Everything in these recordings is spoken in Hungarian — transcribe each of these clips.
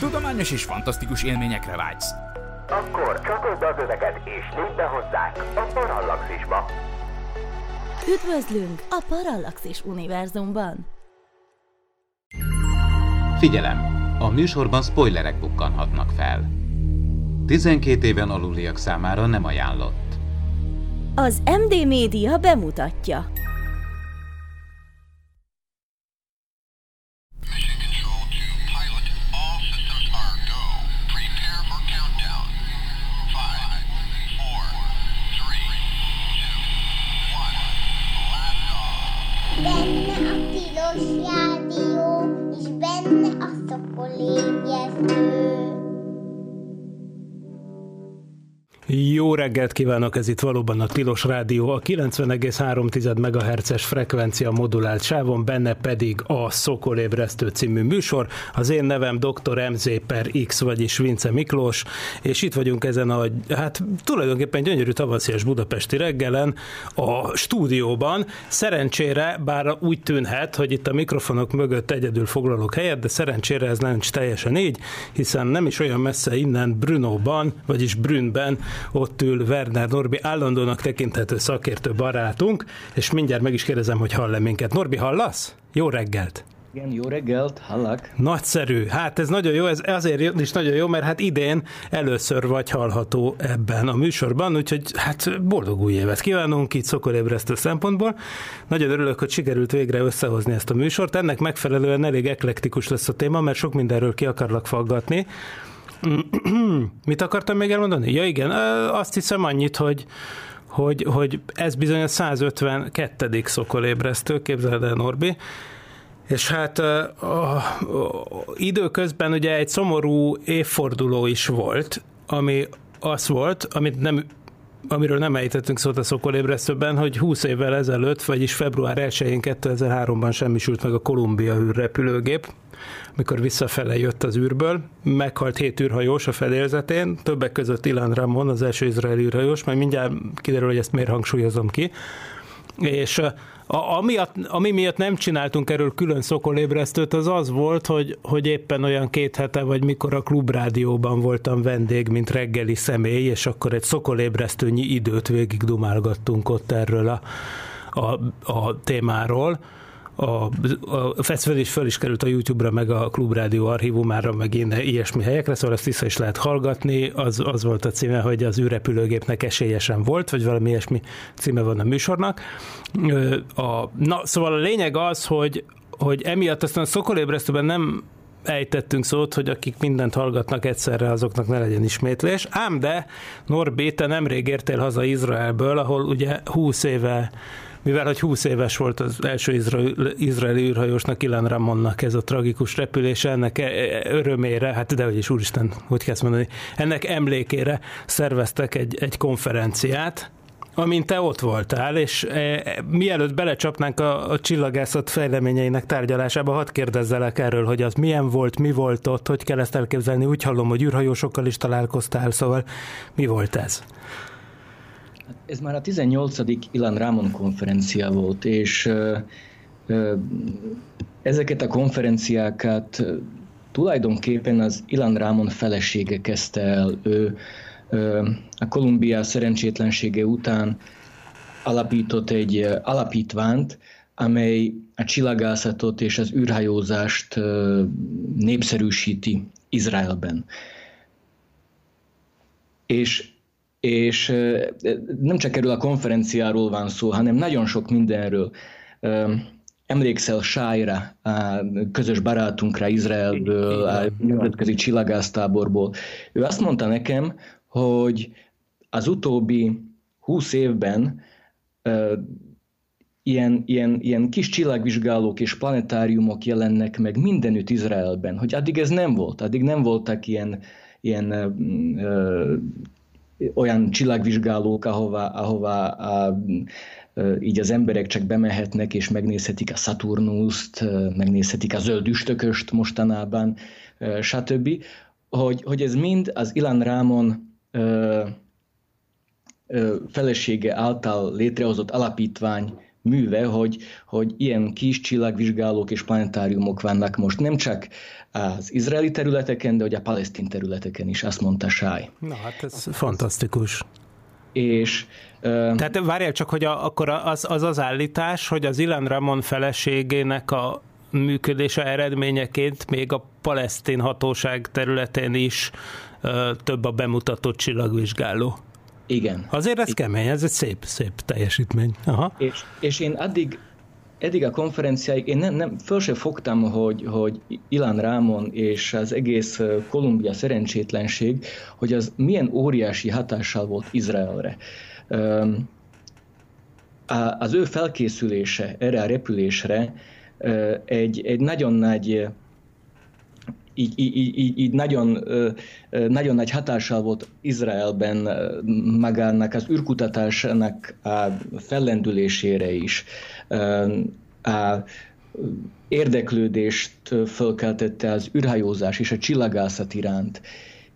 Tudományos és fantasztikus élményekre vágysz. Akkor csatold az öveket és lépj be hozzánk a Parallaxisba. Üdvözlünk a Parallaxis univerzumban! Figyelem! A műsorban spoilerek bukkanhatnak fel. 12 éven aluliak számára nem ajánlott. Az MD Média bemutatja. Reggelt kívánok, ez itt valóban a Tilos Rádió, a 90,3 MHz-es frekvencia modulált sávon, benne pedig a Szokolébresztő című műsor. Az én nevem dr. MZ per X, vagyis Vince Miklós, és itt vagyunk ezen a, hát tulajdonképpen gyönyörű tavaszias budapesti reggelen a stúdióban. Szerencsére, bár úgy tűnhet, hogy itt a mikrofonok mögött egyedül foglalok helyet, de szerencsére ez nem teljesen így, hiszen nem is olyan messze innen Brunóban, vagyis Brünnben ott ül Werner Norbi, állandónak tekinthető szakértő barátunk, és mindjárt meg is kérdezem, hogy hall-e minket. Norbi, hallasz? Jó reggelt! Igen, jó reggelt, hallak. Nagyszerű. Hát ez nagyon jó, ez azért is nagyon jó, mert hát idén először vagy hallható ebben a műsorban, úgyhogy hát boldog új évet kívánunk itt szokorébresztő szempontból. Nagyon örülök, hogy sikerült végre összehozni ezt a műsort. Ennek megfelelően elég eklektikus lesz a téma, mert sok mindenről ki akarlak faggatni. Mit akartam még elmondani? Ja igen, azt hiszem annyit, hogy hogy, hogy ez bizony a 152. szokolébresztő, képzeld el Norbi, és hát a, a, a, időközben ugye egy szomorú évforduló is volt, ami az volt, amit nem amiről nem ejtettünk szót a szokolébresztőben, hogy 20 évvel ezelőtt, vagyis február 1-én 2003-ban semmisült meg a Kolumbia űrrepülőgép, mikor visszafele jött az űrből. Meghalt hét űrhajós a fedélzetén, többek között Ilan Ramon, az első izraeli űrhajós, majd mindjárt kiderül, hogy ezt miért hangsúlyozom ki. És a, ami, ami miatt nem csináltunk erről külön szokolébresztőt, az az volt, hogy, hogy éppen olyan két hete, vagy mikor a klubrádióban voltam vendég, mint reggeli személy, és akkor egy szokolébresztőnyi időt végig dumálgattunk ott erről a, a, a témáról a, a fesztivál is föl is került a YouTube-ra, meg a Klubrádió archívumára, meg én ilyesmi helyekre, szóval ezt vissza is lehet hallgatni. Az, az volt a címe, hogy az űrrepülőgépnek esélyesen volt, vagy valami ilyesmi címe van a műsornak. A, na, szóval a lényeg az, hogy, hogy emiatt aztán a szokolébresztőben nem ejtettünk szót, hogy akik mindent hallgatnak egyszerre, azoknak ne legyen ismétlés. Ám de, Norbi, te nemrég értél haza Izraelből, ahol ugye 20 éve mivel hogy 20 éves volt az első izraeli, izraeli űrhajósnak, Ilan Ramonnak ez a tragikus repülése, ennek e- e- örömére, hát de hogy is úristen, hogy kell mondani, ennek emlékére szerveztek egy, egy konferenciát, amint te ott voltál, és e, mielőtt belecsapnánk a, a csillagászat fejleményeinek tárgyalásába, hadd kérdezzelek erről, hogy az milyen volt, mi volt ott, hogy kell ezt elképzelni. Úgy hallom, hogy űrhajósokkal is találkoztál, szóval mi volt ez? Ez már a 18. Ilan Ramon konferencia volt, és ezeket a konferenciákat tulajdonképpen az Ilan Ramon felesége kezdte el. Ő a Kolumbia szerencsétlensége után alapított egy alapítványt, amely a csillagászatot és az űrhajózást népszerűsíti Izraelben. És és nem csak erről a konferenciáról van szó, hanem nagyon sok mindenről. Emlékszel Sájra, a közös barátunkra Izraelből, a nemzetközi csillagásztáborból. Ő azt mondta nekem, hogy az utóbbi húsz évben ilyen, ilyen, ilyen kis csillagvizsgálók és planetáriumok jelennek meg mindenütt Izraelben, hogy addig ez nem volt, addig nem voltak ilyen, ilyen olyan csillagvizsgálók, ahová, ahová a, így az emberek csak bemehetnek és megnézhetik a Saturnust, megnézhetik a zöld üstököst mostanában, stb. Hogy, hogy ez mind az Ilan Rámon felesége által létrehozott alapítvány műve, hogy, hogy ilyen kis csillagvizsgálók és planetáriumok vannak most nem csak az izraeli területeken, de hogy a palesztin területeken is, azt mondta Sáj. Na hát ez fantasztikus. És tehát várjál csak, hogy a, akkor az, az az állítás, hogy az Ilan Ramon feleségének a működése eredményeként még a palesztin hatóság területén is ö, több a bemutatott csillagvizsgáló. Igen. Azért ez kemény, ez egy szép, szép teljesítmény. Aha. És, és én addig, eddig a konferenciáig én nem, nem föl sem fogtam, hogy, hogy Ilan Rámon és az egész Kolumbia szerencsétlenség, hogy az milyen óriási hatással volt Izraelre. Az ő felkészülése erre a repülésre egy, egy nagyon nagy így, így, így, így nagyon, nagyon nagy hatással volt Izraelben magának az űrkutatásnak a fellendülésére is. A érdeklődést fölkeltette az űrhajózás és a csillagászat iránt,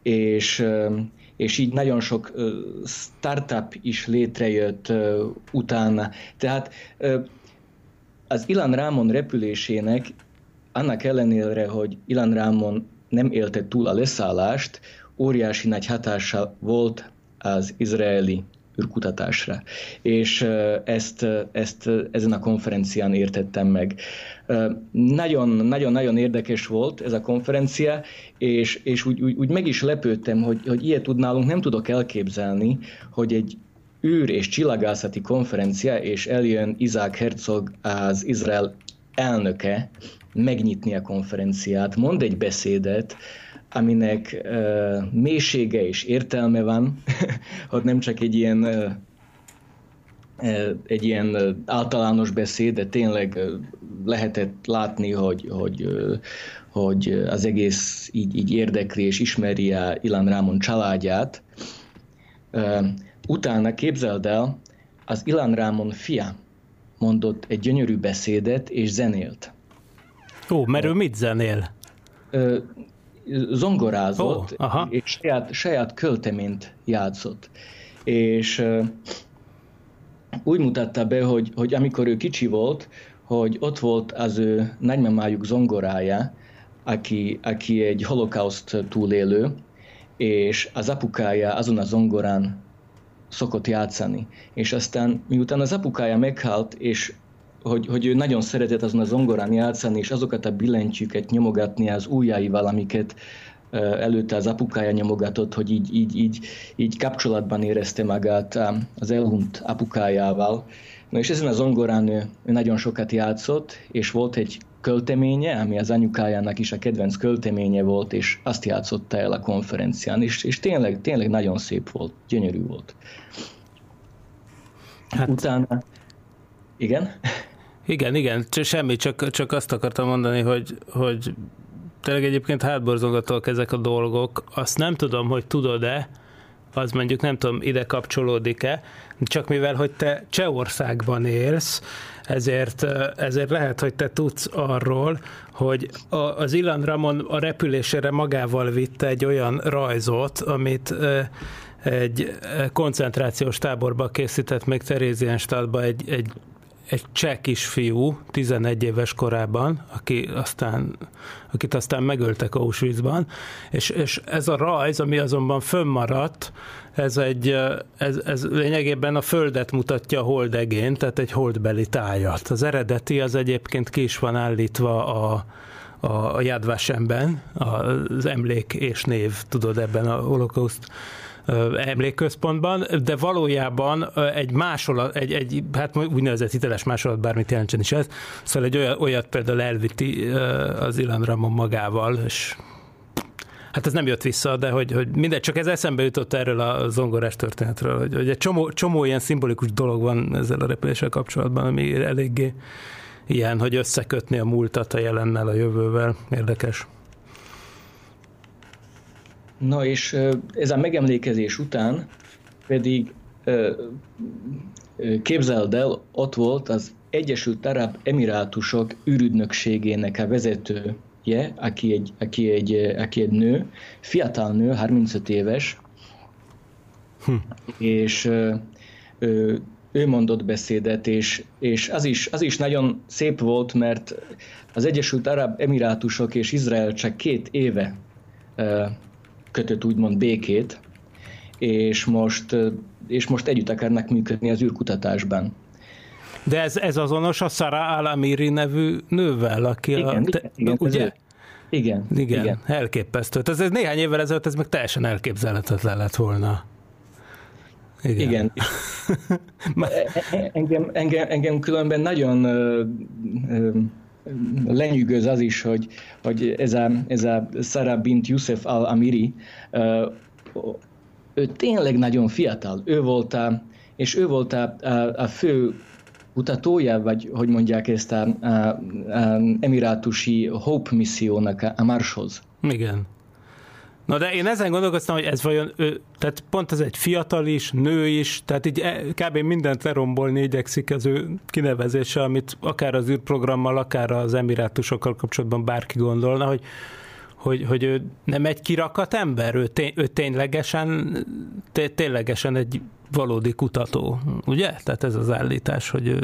és, és így nagyon sok startup is létrejött utána. Tehát az Ilan Rámon repülésének annak ellenére, hogy Ilan Rámon nem élte túl a leszállást, óriási nagy hatása volt az izraeli űrkutatásra. És ezt, ezt ezen a konferencián értettem meg. Nagyon-nagyon érdekes volt ez a konferencia, és, és úgy, úgy, úgy meg is lepődtem, hogy, hogy ilyet tudnálunk nem tudok elképzelni, hogy egy űr- és csillagászati konferencia, és eljön Isaac Herzog, az Izrael elnöke, megnyitni a konferenciát, mond egy beszédet, aminek uh, mélysége és értelme van, hogy nem csak egy ilyen uh, egy ilyen általános beszéd, de tényleg lehetett látni, hogy, hogy, hogy az egész így, így érdekli és ismeri a Ilan Rámon családját. Utána képzeld el, az Ilan Rámon fia mondott egy gyönyörű beszédet és zenélt. Ó, mert ő mit zenél? zongorázott, oh, aha. és saját, saját költeményt játszott. És úgy mutatta be, hogy, hogy amikor ő kicsi volt, hogy ott volt az ő nagymamájuk zongorája, aki, aki egy holokauszt túlélő, és az apukája azon a zongorán szokott játszani. És aztán miután az apukája meghalt, és hogy, hogy ő nagyon szeretett azon a zongorán játszani, és azokat a billentyűket nyomogatni az ujjaival, amiket előtte az apukája nyomogatott, hogy így, így, így, így kapcsolatban érezte magát az elhunyt apukájával. Na és ezen a zongorán ő, ő nagyon sokat játszott, és volt egy költeménye, ami az anyukájának is a kedvenc költeménye volt, és azt játszotta el a konferencián, és, és tényleg, tényleg nagyon szép volt, gyönyörű volt. Hát... Utána... Igen? Igen, igen, semmi, csak, csak azt akartam mondani, hogy, hogy tényleg egyébként hátborzongatóak ezek a dolgok. Azt nem tudom, hogy tudod-e, az mondjuk nem tudom, ide kapcsolódik-e, csak mivel, hogy te Csehországban élsz, ezért, ezért lehet, hogy te tudsz arról, hogy az Ilan Ramon a repülésére magával vitte egy olyan rajzot, amit egy koncentrációs táborba készített még Terézienstadtba egy, egy egy cseh kisfiú, 11 éves korában, aki aztán, akit aztán megöltek Auschwitzban, és, és ez a rajz, ami azonban fönnmaradt, ez, egy, ez, ez lényegében a Földet mutatja a holdegén, tehát egy holdbeli tájat. Az eredeti az egyébként ki is van állítva a, a, a Jadvasemben, az emlék és név, tudod, ebben a holokauszt emlékközpontban, de valójában egy másolat, egy, egy hát úgynevezett hiteles másolat, bármit jelentsen is ez, szóval egy olyat, olyat például elvitti az Ilan Ramon magával, és Hát ez nem jött vissza, de hogy, hogy mindegy, csak ez eszembe jutott erről a zongorás történetről, hogy, hogy egy csomó, csomó ilyen szimbolikus dolog van ezzel a repüléssel kapcsolatban, ami eléggé ilyen, hogy összekötni a múltat a jelennel, a jövővel. Érdekes. Na és ez a megemlékezés után pedig képzeld el, ott volt az Egyesült Arab Emirátusok űrügynökségének a vezetője, aki egy, aki egy, aki egy nő, fiatal nő, 35 éves, hm. és ö, ő mondott beszédet, és, és az, is, az is nagyon szép volt, mert az Egyesült Arab Emirátusok és Izrael csak két éve kötött úgymond békét, és most, és most együtt akarnak működni az űrkutatásban. De ez, ez azonos a Sarah Alamiri nevű nővel, aki igen, a... Te, igen, ugye? Igen, igen, igen, elképesztő. Ez, ez néhány évvel ezelőtt ez meg teljesen elképzelhetetlen lett volna. Igen. Igen. engem, engem, engem különben nagyon ö, ö, lenyűgöz az is, hogy, hogy ez a, ez a Sarah bint Youssef al-Amiri, ő tényleg nagyon fiatal. Ő volt a, és ő volt a, a, a fő kutatója, vagy hogy mondják ezt a, a, a emirátusi Hope missziónak a, a Marshoz. Igen. Na de én ezen gondolkoztam, hogy ez vajon, ő, tehát pont ez egy fiatal is, nő is, tehát így e, kb. mindent lerombolni igyekszik az ő kinevezése, amit akár az űrprogrammal, akár az emirátusokkal kapcsolatban bárki gondolna, hogy hogy, hogy ő nem egy kirakat ember, ő, tény, ő ténylegesen, té, ténylegesen egy valódi kutató, ugye? Tehát ez az állítás, hogy ő...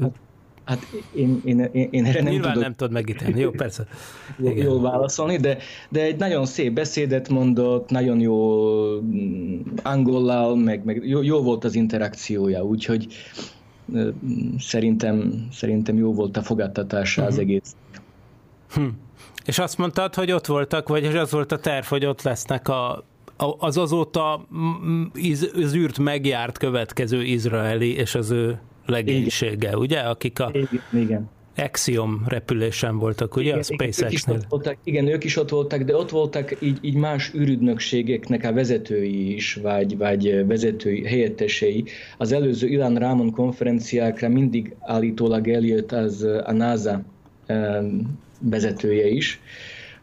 Hát én, én, én, én erre nem Nyilván tudok nem tudod megítélni, jó, persze. jól, jól válaszolni, de, de egy nagyon szép beszédet mondott, nagyon jó mm, angollal, meg, meg jó, jó volt az interakciója, úgyhogy szerintem, szerintem jó volt a fogadtatása uh-huh. az mhm. egész. Hm. És azt mondtad, hogy ott voltak, vagy az volt a terv, hogy ott lesznek a, az azóta az űrt megjárt következő izraeli és az ő legénysége, igen. ugye? Akik a igen, igen. Axiom repülésen voltak, ugye? Igen, a SpaceX-nél. Igen, ők is ott voltak, de ott voltak így, így más űrügynökségeknek a vezetői is, vagy, vagy vezetői, helyettesei. Az előző Ilan Ramon konferenciákra mindig állítólag eljött az a NASA vezetője is.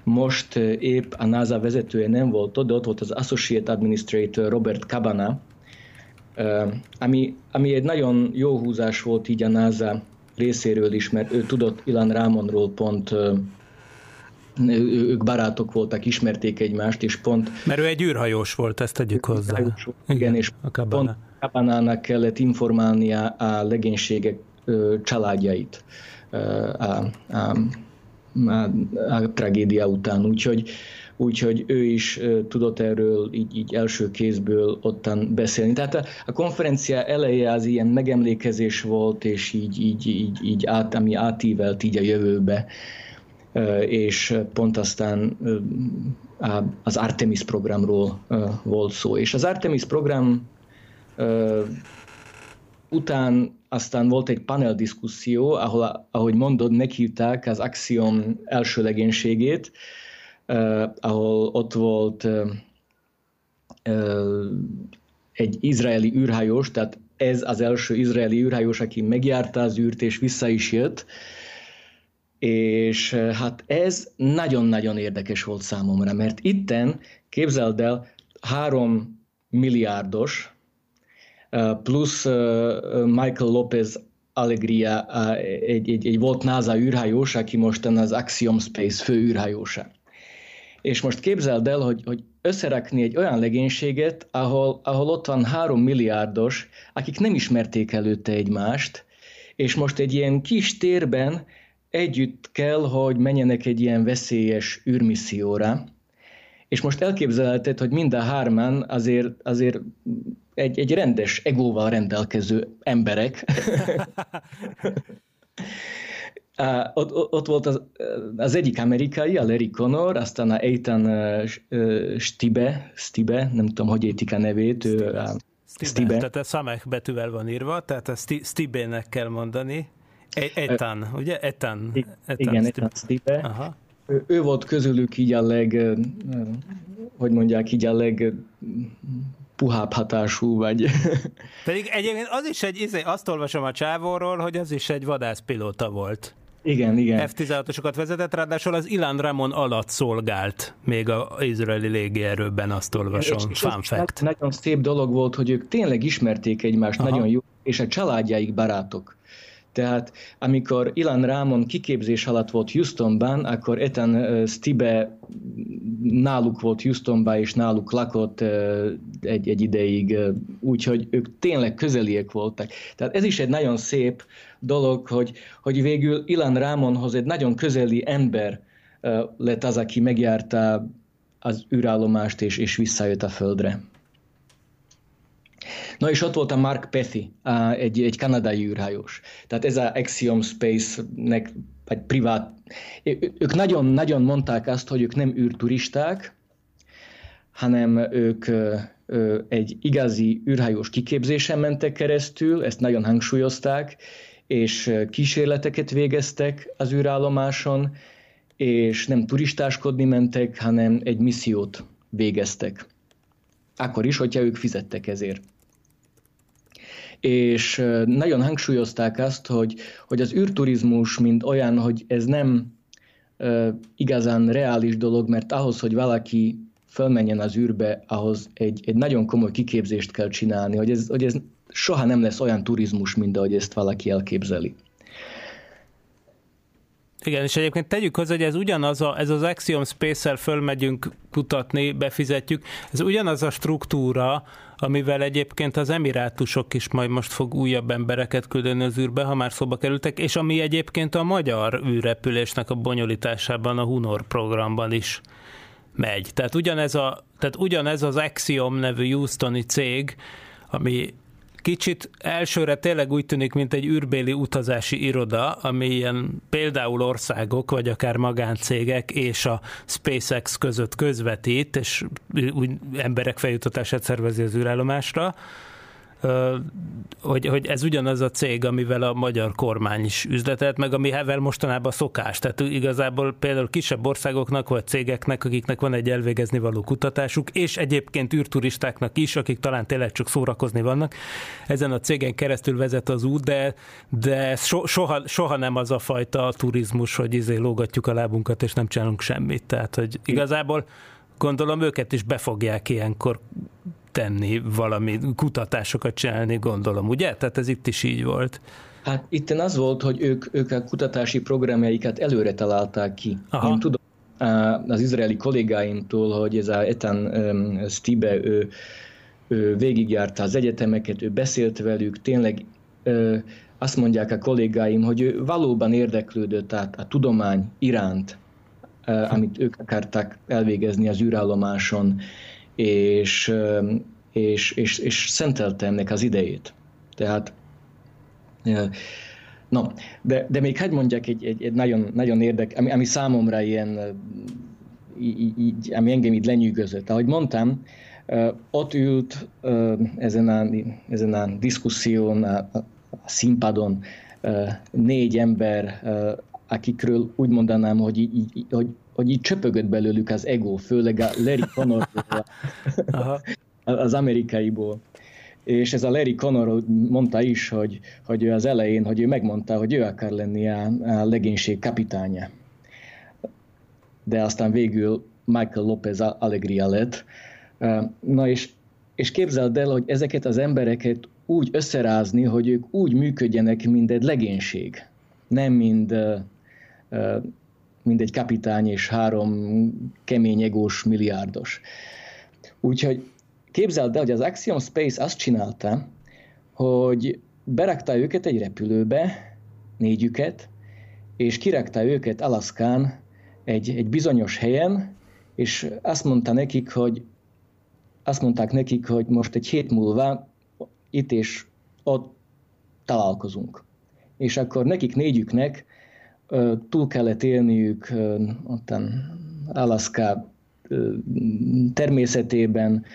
Most épp a NASA vezetője nem volt ott, de ott volt az Associate Administrator Robert Cabana, ami, ami egy nagyon jó húzás volt így a NASA részéről is, mert ő tudott Ilan Rámonról pont ők barátok voltak, ismerték egymást, és pont... Mert ő egy űrhajós volt, ezt tegyük hozzá. Igen, igen és a pont Kabanának kellett informálnia a legénységek családjait a, a, a, a tragédia után, úgyhogy úgyhogy ő is tudott erről így, így első kézből ottan beszélni. Tehát a, a konferencia eleje az ilyen megemlékezés volt, és így, így, így, így át, ami átívelt így a jövőbe, és pont aztán az Artemis programról volt szó. És az Artemis program után aztán volt egy panel diszkuszió, ahol, ahogy mondod, meghívták az Axiom első legénységét, uh, ahol ott volt uh, uh, egy izraeli űrhajós, tehát ez az első izraeli űrhajós, aki megjárta az űrt és vissza is jött, és hát ez nagyon-nagyon érdekes volt számomra, mert itten, képzeld el, három milliárdos, plusz Michael Lopez Allegria, egy, egy, egy volt NASA űrhajós, aki mostan az Axiom Space fő űrhajósa. És most képzeld el, hogy, hogy összerakni egy olyan legénységet, ahol, ahol ott van három milliárdos, akik nem ismerték előtte egymást, és most egy ilyen kis térben együtt kell, hogy menjenek egy ilyen veszélyes űrmisszióra, és most elképzelheted, hogy mind a hárman azért, azért egy, egy rendes egóval rendelkező emberek. Uh, ott, ott volt az, az egyik amerikai, a Larry Connor, aztán a Ethan Stibe, Stibe, nem tudom, hogy értik a nevét. Ő, uh, Stibe. Stibe. Tehát a Samek betűvel van írva, tehát a Stibe-nek kell mondani. E- Ethan, uh, ugye? Ethan. Ethan igen, Stibe. Ethan Stibe. Aha. Ő, ő volt közülük így a leg, hogy mondják, így a leg puhább hatású, vagy... Pedig egyébként az is egy, izé, azt olvasom a csávóról, hogy az is egy vadászpilóta volt. Igen, igen. F-16-osokat vezetett, ráadásul az Ilan Ramon alatt szolgált még az izraeli légierőben, azt olvasom. És, és Fun fact. Nagyon szép dolog volt, hogy ők tényleg ismerték egymást Aha. nagyon jó, és a családjaik barátok. Tehát amikor Ilan Rámon kiképzés alatt volt Houstonban, akkor Ethan Stibe náluk volt Houstonba, és náluk lakott egy, egy ideig, úgyhogy ők tényleg közeliek voltak. Tehát ez is egy nagyon szép dolog, hogy, hogy végül Ilan Rámonhoz egy nagyon közeli ember lett az, aki megjárta az űrállomást, és, és visszajött a Földre. Na és ott volt a Mark Pethy, egy, egy kanadai űrhajós. Tehát ez a Axiom Space-nek egy privát... Ők nagyon-nagyon mondták azt, hogy ők nem űrturisták, hanem ők egy igazi űrhajós kiképzésen mentek keresztül, ezt nagyon hangsúlyozták, és kísérleteket végeztek az űrállomáson, és nem turistáskodni mentek, hanem egy missziót végeztek. Akkor is, hogyha ők fizettek ezért. És nagyon hangsúlyozták azt, hogy, hogy az űrturizmus, mint olyan, hogy ez nem uh, igazán reális dolog, mert ahhoz, hogy valaki fölmenjen az űrbe, ahhoz egy, egy nagyon komoly kiképzést kell csinálni, hogy ez, hogy ez soha nem lesz olyan turizmus, mint ahogy ezt valaki elképzeli. Igen, és egyébként tegyük hozzá, hogy ez ugyanaz, a, ez az Axiom Space-el fölmegyünk kutatni, befizetjük, ez ugyanaz a struktúra, amivel egyébként az emirátusok is majd most fog újabb embereket küldeni az űrbe, ha már szóba kerültek, és ami egyébként a magyar űrrepülésnek a bonyolításában, a Hunor programban is megy. Tehát ugyanez, a, tehát ugyanez az Axiom nevű Houstoni cég, ami kicsit elsőre tényleg úgy tűnik, mint egy űrbéli utazási iroda, ami ilyen például országok, vagy akár magáncégek és a SpaceX között közvetít, és úgy emberek feljutatását szervezi az űrállomásra hogy, hogy ez ugyanaz a cég, amivel a magyar kormány is üzletelt, meg amivel mostanában szokás. Tehát igazából például kisebb országoknak vagy cégeknek, akiknek van egy elvégezni való kutatásuk, és egyébként űrturistáknak is, akik talán tényleg csak szórakozni vannak, ezen a cégen keresztül vezet az út, de, de so, soha, soha nem az a fajta turizmus, hogy izé lógatjuk a lábunkat, és nem csinálunk semmit. Tehát, hogy igazából gondolom őket is befogják ilyenkor tenni, valami kutatásokat csinálni, gondolom, ugye? Tehát ez itt is így volt. Hát itt az volt, hogy ők, ők a kutatási programjaikat előre találták ki. Aha. Én tudom az izraeli kollégáimtól, hogy ez a Ethan um, Stibe, ő, ő végigjárta az egyetemeket, ő beszélt velük, tényleg ö, azt mondják a kollégáim, hogy ő valóban érdeklődött a, a tudomány iránt, ö, amit ők akarták elvégezni az űrállomáson, és, és, és, és szentelte ennek az idejét. Tehát, no, de, de még hagyd mondjak egy, egy, egy nagyon, nagyon érdek, ami, ami számomra ilyen, így, ami engem így lenyűgözött. Ahogy mondtam, ott ült ezen a, ezen a diszkuszión, a, a színpadon négy ember, akikről úgy mondanám, hogy, hogy hogy így csöpögött belőlük az ego, főleg a Larry Connor az amerikaiból. És ez a Larry Connor mondta is, hogy, hogy ő az elején, hogy ő megmondta, hogy ő akar lenni a, a legénység kapitánya. De aztán végül Michael Lopez Allegria lett. Na és, és képzeld el, hogy ezeket az embereket úgy összerázni, hogy ők úgy működjenek, mint egy legénység. Nem mind mint egy kapitány és három kemény egós milliárdos. Úgyhogy képzeld el, hogy az Axiom Space azt csinálta, hogy berakta őket egy repülőbe, négyüket, és kirakta őket Alaszkán egy, egy bizonyos helyen, és azt mondta nekik, hogy azt mondták nekik, hogy most egy hét múlva itt és ott találkozunk. És akkor nekik négyüknek túl kellett élniük ottan Alaszká természetében,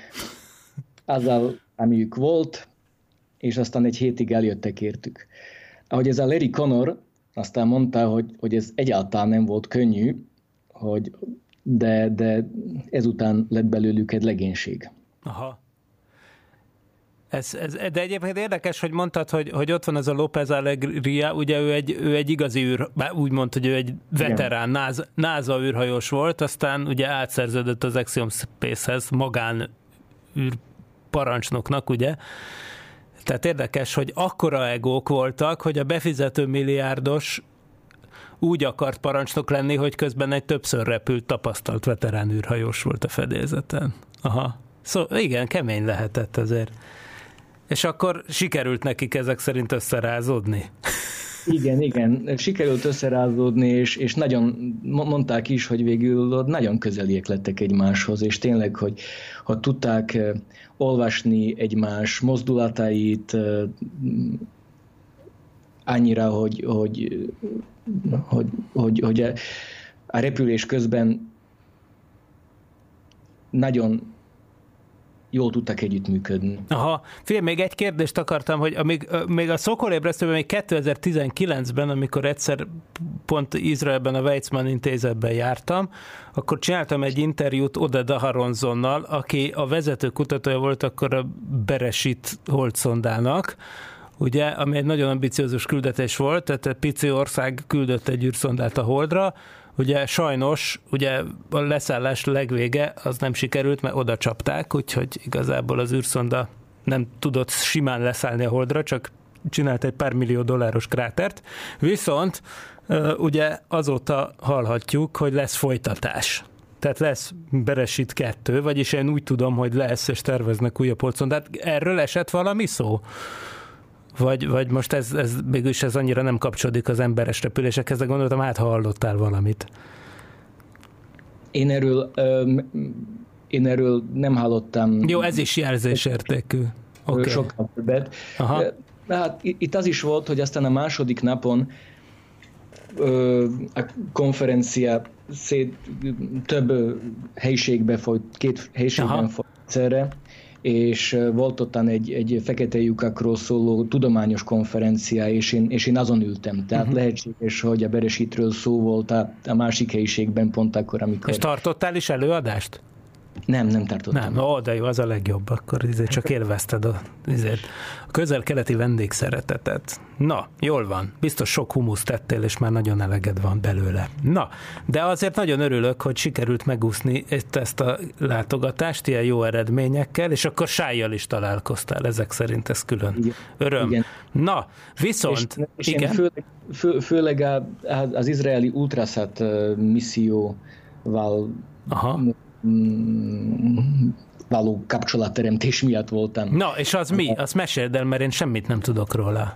azzal, amiük volt, és aztán egy hétig eljöttek értük. Ahogy ez a Larry Connor aztán mondta, hogy, hogy ez egyáltalán nem volt könnyű, hogy de, de ezután lett belőlük egy legénység. Aha. Ez, ez, de egyébként érdekes, hogy mondtad, hogy, hogy ott van ez a López Alegria, ugye ő egy, ő egy igazi űr, úgy mondta, hogy ő egy veterán, NASA, NASA űrhajós volt, aztán ugye átszerződött az Axiom Space-hez magán űr parancsnoknak, ugye? Tehát érdekes, hogy akkora egók voltak, hogy a befizető milliárdos úgy akart parancsnok lenni, hogy közben egy többször repült tapasztalt veterán űrhajós volt a fedélzeten. Aha. Szóval igen, kemény lehetett azért. És akkor sikerült nekik ezek szerint összerázódni? Igen, igen, sikerült összerázódni, és, és nagyon mondták is, hogy végül nagyon közeliek lettek egymáshoz, és tényleg, hogy, hogy tudták eh, olvasni egymás mozdulatait eh, annyira, hogy, hogy, hogy, hogy, hogy a repülés közben nagyon jól tudtak együttműködni. Aha, fél, még egy kérdést akartam, hogy amíg, még a Szokolébresztőben, még 2019-ben, amikor egyszer pont Izraelben a Weizmann intézetben jártam, akkor csináltam egy interjút Ode Daharonzonnal, aki a vezető kutatója volt akkor a Beresit holdszondának, ugye, ami egy nagyon ambiciózus küldetés volt, tehát egy pici ország küldött egy űrszondát a Holdra, Ugye sajnos, ugye a leszállás legvége az nem sikerült, mert oda csapták, úgyhogy igazából az űrszonda nem tudott simán leszállni a holdra, csak csinált egy pár millió dolláros krátert. Viszont ugye azóta hallhatjuk, hogy lesz folytatás. Tehát lesz Beresit kettő, vagyis én úgy tudom, hogy lesz, és terveznek újabb polcon. erről esett valami szó? Vagy, vagy most ez, ez mégis ez annyira nem kapcsolódik az emberes repülésekhez, de gondoltam, hát hallottál valamit. Én erről, öm, én erről nem hallottam. Jó, ez is jelzésértékű. Okay. Sokkal többet. Aha. De hát itt az is volt, hogy aztán a második napon ö, a konferencia szét, több helyiségbe folyt, két helyiségben Aha. folyt egyszerre, és volt ottan egy, egy fekete lyukakról szóló tudományos konferencia, és én, és én azon ültem. Tehát uh-huh. lehetséges, hogy a Beresítről szó volt a, a másik helyiségben pont akkor, amikor... És tartottál is előadást? Nem, nem tartottam. Nem, ó, de jó, az a legjobb, akkor izé csak élvezted a, izé, a közel-keleti vendégszeretetet. Na, jól van, biztos sok humusz tettél, és már nagyon eleged van belőle. Na, de azért nagyon örülök, hogy sikerült megúszni ezt a látogatást ilyen jó eredményekkel, és akkor sájjal is találkoztál, ezek szerint ez külön igen. öröm. Igen. Na, viszont... És, és igen. Főleg, fő, főleg az izraeli Ultrasat misszióval Aha való kapcsolatteremtés miatt voltam. Na, és az mi? Azt meséld el, mert én semmit nem tudok róla.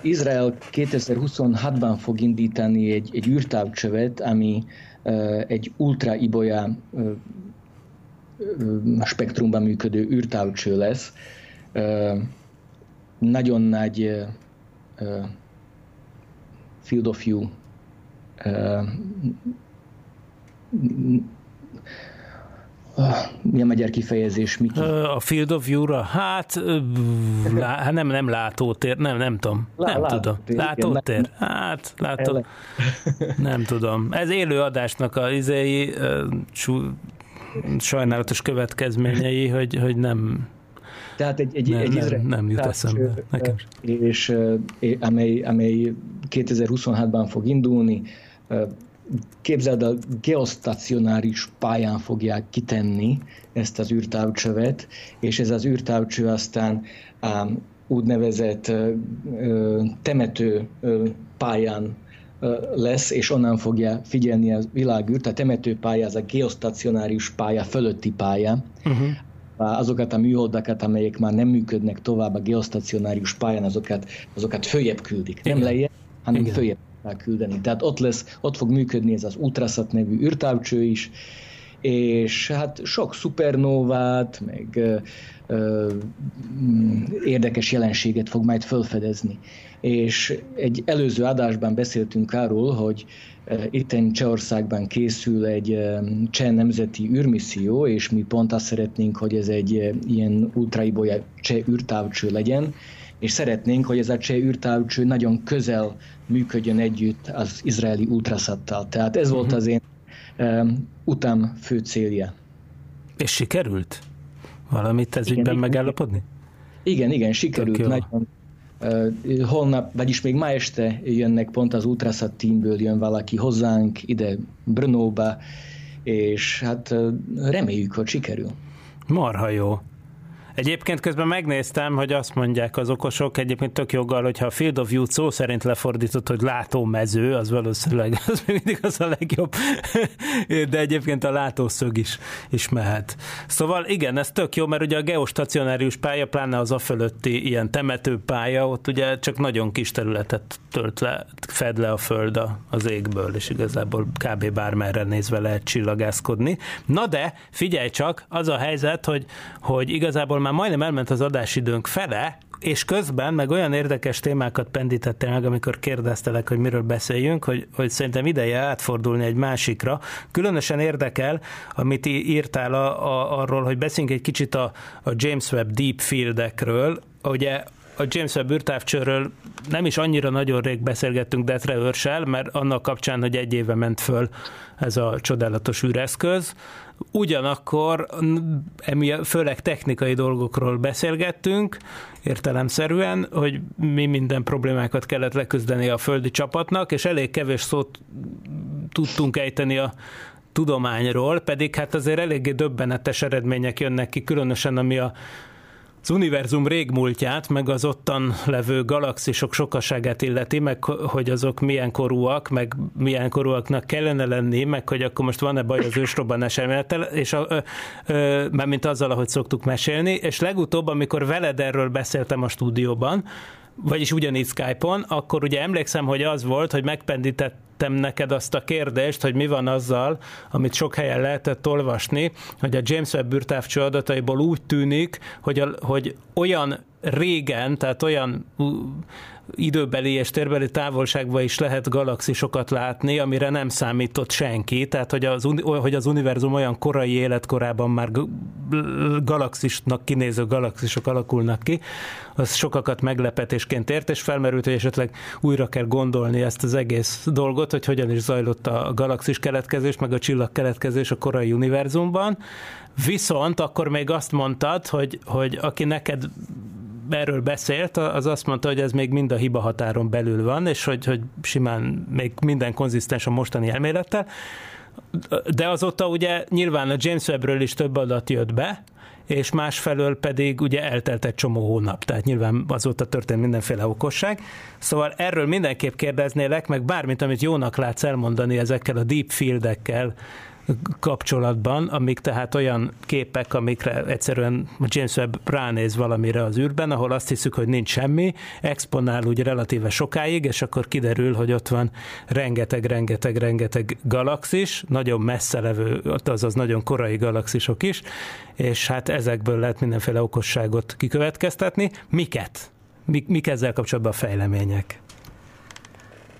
Izrael 2026-ban fog indítani egy, egy űrtávcsövet, ami uh, egy ultra ibolya uh, spektrumban működő űrtávcső lesz. Uh, nagyon nagy uh, field of view uh, mi a magyar kifejezés, Miki? A Field of View-ra? Hát, lá, hát nem, nem látótér, nem, nem tudom. Lá, nem tudom. Látótér? Hát, látom. Nem tudom. Ez élő adásnak a izéi, sajnálatos következményei, hogy, hogy nem, tehát egy, egy, nem, egy nem, nem jut eszembe nekem. És, amely, amely 2026-ban fog indulni, képzeld, a geostacionáris pályán fogják kitenni ezt az űrtávcsövet, és ez az űrtávcső aztán um, úgynevezett uh, temető uh, pályán lesz, és onnan fogja figyelni a világűrt. A temetőpálya az a geostacionáris pálya fölötti pálya. Uh-huh. Azokat a műholdakat, amelyek már nem működnek tovább a geostacionárius pályán, azokat, azokat följebb küldik. Igen. Nem lejjebb, hanem Igen. följebb küldeni. Tehát ott lesz, ott fog működni ez az Ultrasat nevű űrtávcső is, és hát sok szupernóvát, meg ö, ö, érdekes jelenséget fog majd felfedezni. És egy előző adásban beszéltünk arról, hogy itt Csehországban készül egy cseh nemzeti űrmisszió, és mi pont azt szeretnénk, hogy ez egy ilyen ultraibolya cseh űrtávcső legyen, és szeretnénk, hogy ez a cseh űrtávcső nagyon közel működjön együtt az izraeli ultraszattal. Tehát ez volt mhm. az én um, utam fő célja. És sikerült? Valamit ez ügyben megállapodni? Igen, igen, sikerült. Nagyon, uh, holnap, vagyis még ma este jönnek pont az Ultrasat teamből jön valaki hozzánk ide Brnóba, és hát uh, reméljük, hogy sikerül. Marha jó. Egyébként közben megnéztem, hogy azt mondják az okosok, egyébként tök joggal, hogyha a Field of View szó szerint lefordított, hogy látómező, az valószínűleg az mindig az a legjobb, de egyébként a látószög is, is mehet. Szóval igen, ez tök jó, mert ugye a geostacionárius pálya, pláne az a fölötti ilyen temető pálya, ott ugye csak nagyon kis területet tölt le, fed le a föld az égből, és igazából kb. bármerre nézve lehet csillagászkodni. Na de, figyelj csak, az a helyzet, hogy, hogy igazából már majdnem elment az adásidőnk fele, és közben meg olyan érdekes témákat pendítettél meg, amikor kérdeztelek, hogy miről beszéljünk, hogy, hogy szerintem ideje átfordulni egy másikra. Különösen érdekel, amit írtál a, a, arról, hogy beszéljünk egy kicsit a, a James Webb Deep Fieldekről. Ugye a James Webb űrtávcsőről nem is annyira nagyon rég beszélgettünk Detre őrsel, mert annak kapcsán, hogy egy éve ment föl ez a csodálatos űreszköz. Ugyanakkor főleg technikai dolgokról beszélgettünk, értelemszerűen, hogy mi minden problémákat kellett leküzdeni a földi csapatnak, és elég kevés szót tudtunk ejteni a tudományról, pedig hát azért eléggé döbbenetes eredmények jönnek ki, különösen ami a az univerzum régmúltját, meg az ottan levő galaxisok sokaságát illeti, meg hogy azok milyen korúak, meg milyen korúaknak kellene lenni, meg hogy akkor most van-e baj az ősrobbanás elmélettel, és a, ö, ö, mint azzal, ahogy szoktuk mesélni, és legutóbb, amikor veled erről beszéltem a stúdióban, vagyis ugyanígy Skype-on, akkor ugye emlékszem, hogy az volt, hogy megpendítettem neked azt a kérdést, hogy mi van azzal, amit sok helyen lehetett olvasni, hogy a James Webb űrtávcső adataiból úgy tűnik, hogy, a, hogy olyan régen, tehát olyan időbeli és térbeli távolságban is lehet galaxisokat látni, amire nem számított senki, tehát hogy az, hogy az univerzum olyan korai életkorában már galaxisnak kinéző galaxisok alakulnak ki, az sokakat meglepetésként ért, és felmerült, hogy esetleg újra kell gondolni ezt az egész dolgot, hogy hogyan is zajlott a galaxis keletkezés, meg a csillag keletkezés a korai univerzumban. Viszont akkor még azt mondtad, hogy, hogy aki neked erről beszélt, az azt mondta, hogy ez még mind a hiba határon belül van, és hogy, hogy simán még minden konzisztens a mostani elmélettel. De azóta ugye nyilván a James Webbről is több adat jött be, és másfelől pedig ugye eltelt egy csomó hónap, tehát nyilván azóta történt mindenféle okosság. Szóval erről mindenképp kérdeznélek, meg bármit, amit jónak látsz elmondani ezekkel a deep fieldekkel, kapcsolatban, amik tehát olyan képek, amikre egyszerűen James Webb ránéz valamire az űrben, ahol azt hiszük, hogy nincs semmi, exponál úgy relatíve sokáig, és akkor kiderül, hogy ott van rengeteg, rengeteg, rengeteg galaxis, nagyon messze levő, azaz nagyon korai galaxisok is, és hát ezekből lehet mindenféle okosságot kikövetkeztetni. Miket? Mik, mik ezzel kapcsolatban a fejlemények?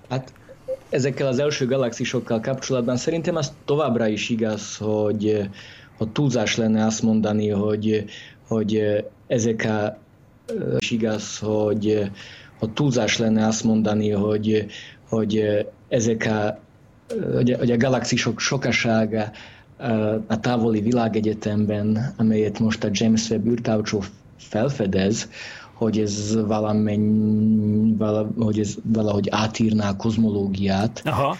Hát ezekkel az első galaxisokkal kapcsolatban szerintem az továbbra is igaz, hogy, hogy túlzás lenne azt mondani, hogy, hogy ezek a, is igaz, hogy, hogy túlzás lenne azt mondani, hogy, hogy ezek a, hogy a, hogy a galaxisok sokasága a távoli világegyetemben, amelyet most a James Webb űrtávcsó felfedez, hogy ez valamennyi, vala, hogy ez valahogy átírná a kozmológiát. Aha,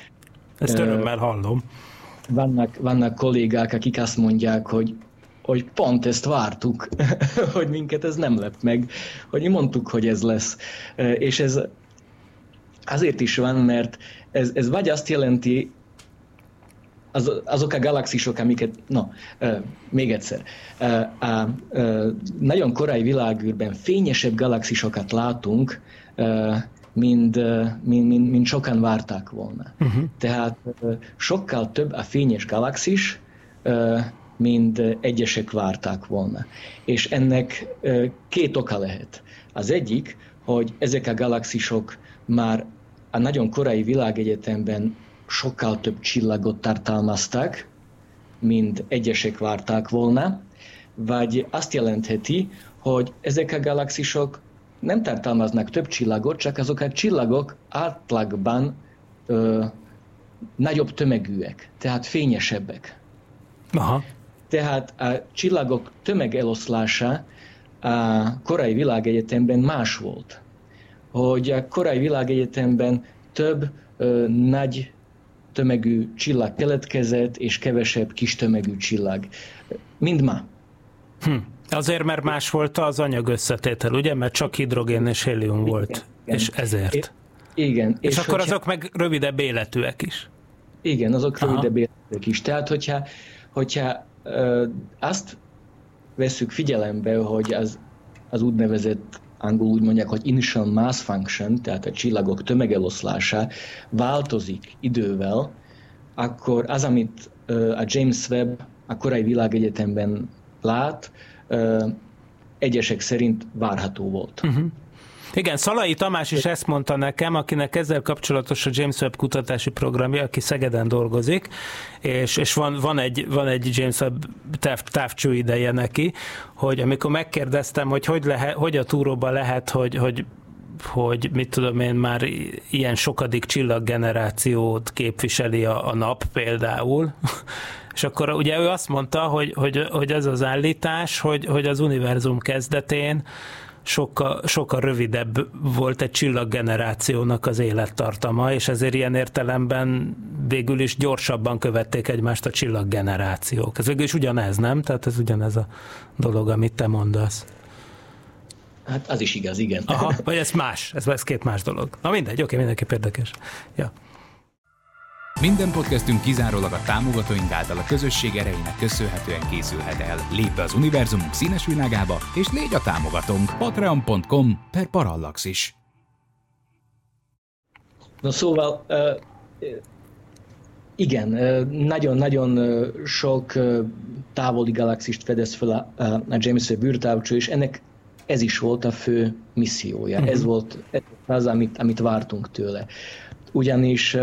ezt örömmel hallom. Vannak, vannak kollégák, akik azt mondják, hogy hogy pont ezt vártuk, hogy minket ez nem lep meg, hogy mi mondtuk, hogy ez lesz. És ez azért is van, mert ez, ez vagy azt jelenti, az, azok a galaxisok, amiket, no, uh, még egyszer, uh, uh, uh, nagyon korai világűrben fényesebb galaxisokat látunk, mint, mint, mint, mint sokan várták volna. Uh-huh. Tehát sokkal több a fényes galaxis, mint egyesek várták volna. És ennek két oka lehet. Az egyik, hogy ezek a galaxisok már a nagyon korai világegyetemben sokkal több csillagot tartalmaztak, mint egyesek várták volna, vagy azt jelentheti, hogy ezek a galaxisok nem tartalmaznak több csillagot, csak azok a csillagok átlagban ö, nagyobb tömegűek, tehát fényesebbek. Aha. Tehát a csillagok tömegeloszlása a korai világegyetemben más volt. Hogy a korai világegyetemben több ö, nagy tömegű csillag keletkezett, és kevesebb kis tömegű csillag. Mind ma. Hm. Azért, mert más volt az anyag összetétel, ugye? Mert csak hidrogén és hélium volt, igen. és ezért. Igen. És, és akkor hogyha... azok meg rövidebb életűek is. Igen, azok Aha. rövidebb életűek is. Tehát, hogyha, hogyha ö, azt veszük figyelembe, hogy az, az úgynevezett angol úgy mondják, hogy initial mass function, tehát a csillagok tömegeloszlása változik idővel, akkor az, amit a James Webb a korai világegyetemben lát, egyesek szerint várható volt. Uh-huh. Igen, Szalai Tamás is ezt mondta nekem, akinek ezzel kapcsolatos a James Webb kutatási programja, aki Szegeden dolgozik, és, és van, van, egy, van egy James Webb táv, távcső ideje neki, hogy amikor megkérdeztem, hogy hogy, lehet, hogy a túróban lehet, hogy, hogy hogy mit tudom én, már ilyen sokadik csillaggenerációt képviseli a, a nap például, és akkor ugye ő azt mondta, hogy, hogy, hogy az az állítás, hogy, hogy az univerzum kezdetén sokkal, sokkal rövidebb volt egy csillaggenerációnak az élettartama, és ezért ilyen értelemben végül is gyorsabban követték egymást a csillaggenerációk. Ez végül is ugyanez, nem? Tehát ez ugyanez a dolog, amit te mondasz. Hát az is igaz, igen. Aha, vagy ez más, ez, ez két más dolog. Na mindegy, oké, mindenképp érdekes. Ja. Minden podcastünk kizárólag a támogatóink által a közösség erejének köszönhetően készülhet el. Lép be az univerzumunk színes világába, és légy a támogatónk patreon.com per parallaxis. Na szóval, igen, nagyon-nagyon sok távoli galaxist fedez fel a, a James Webb űrtávcső, és ennek ez is volt a fő missziója. Uh-huh. Ez volt ez az, amit, amit vártunk tőle. Ugyanis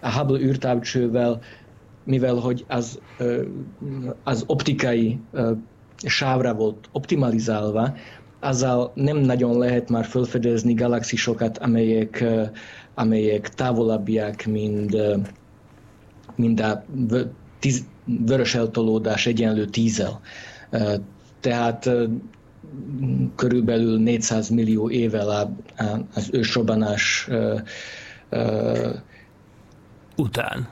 a Hubble űrtávcsővel, mivel hogy az, az optikai sávra volt optimalizálva, azzal nem nagyon lehet már felfedezni galaxisokat, amelyek, amelyek távolabbiak, mint, mint a tíz, vörös eltolódás egyenlő tízzel. Tehát körülbelül 400 millió évvel az ősrobbanás után.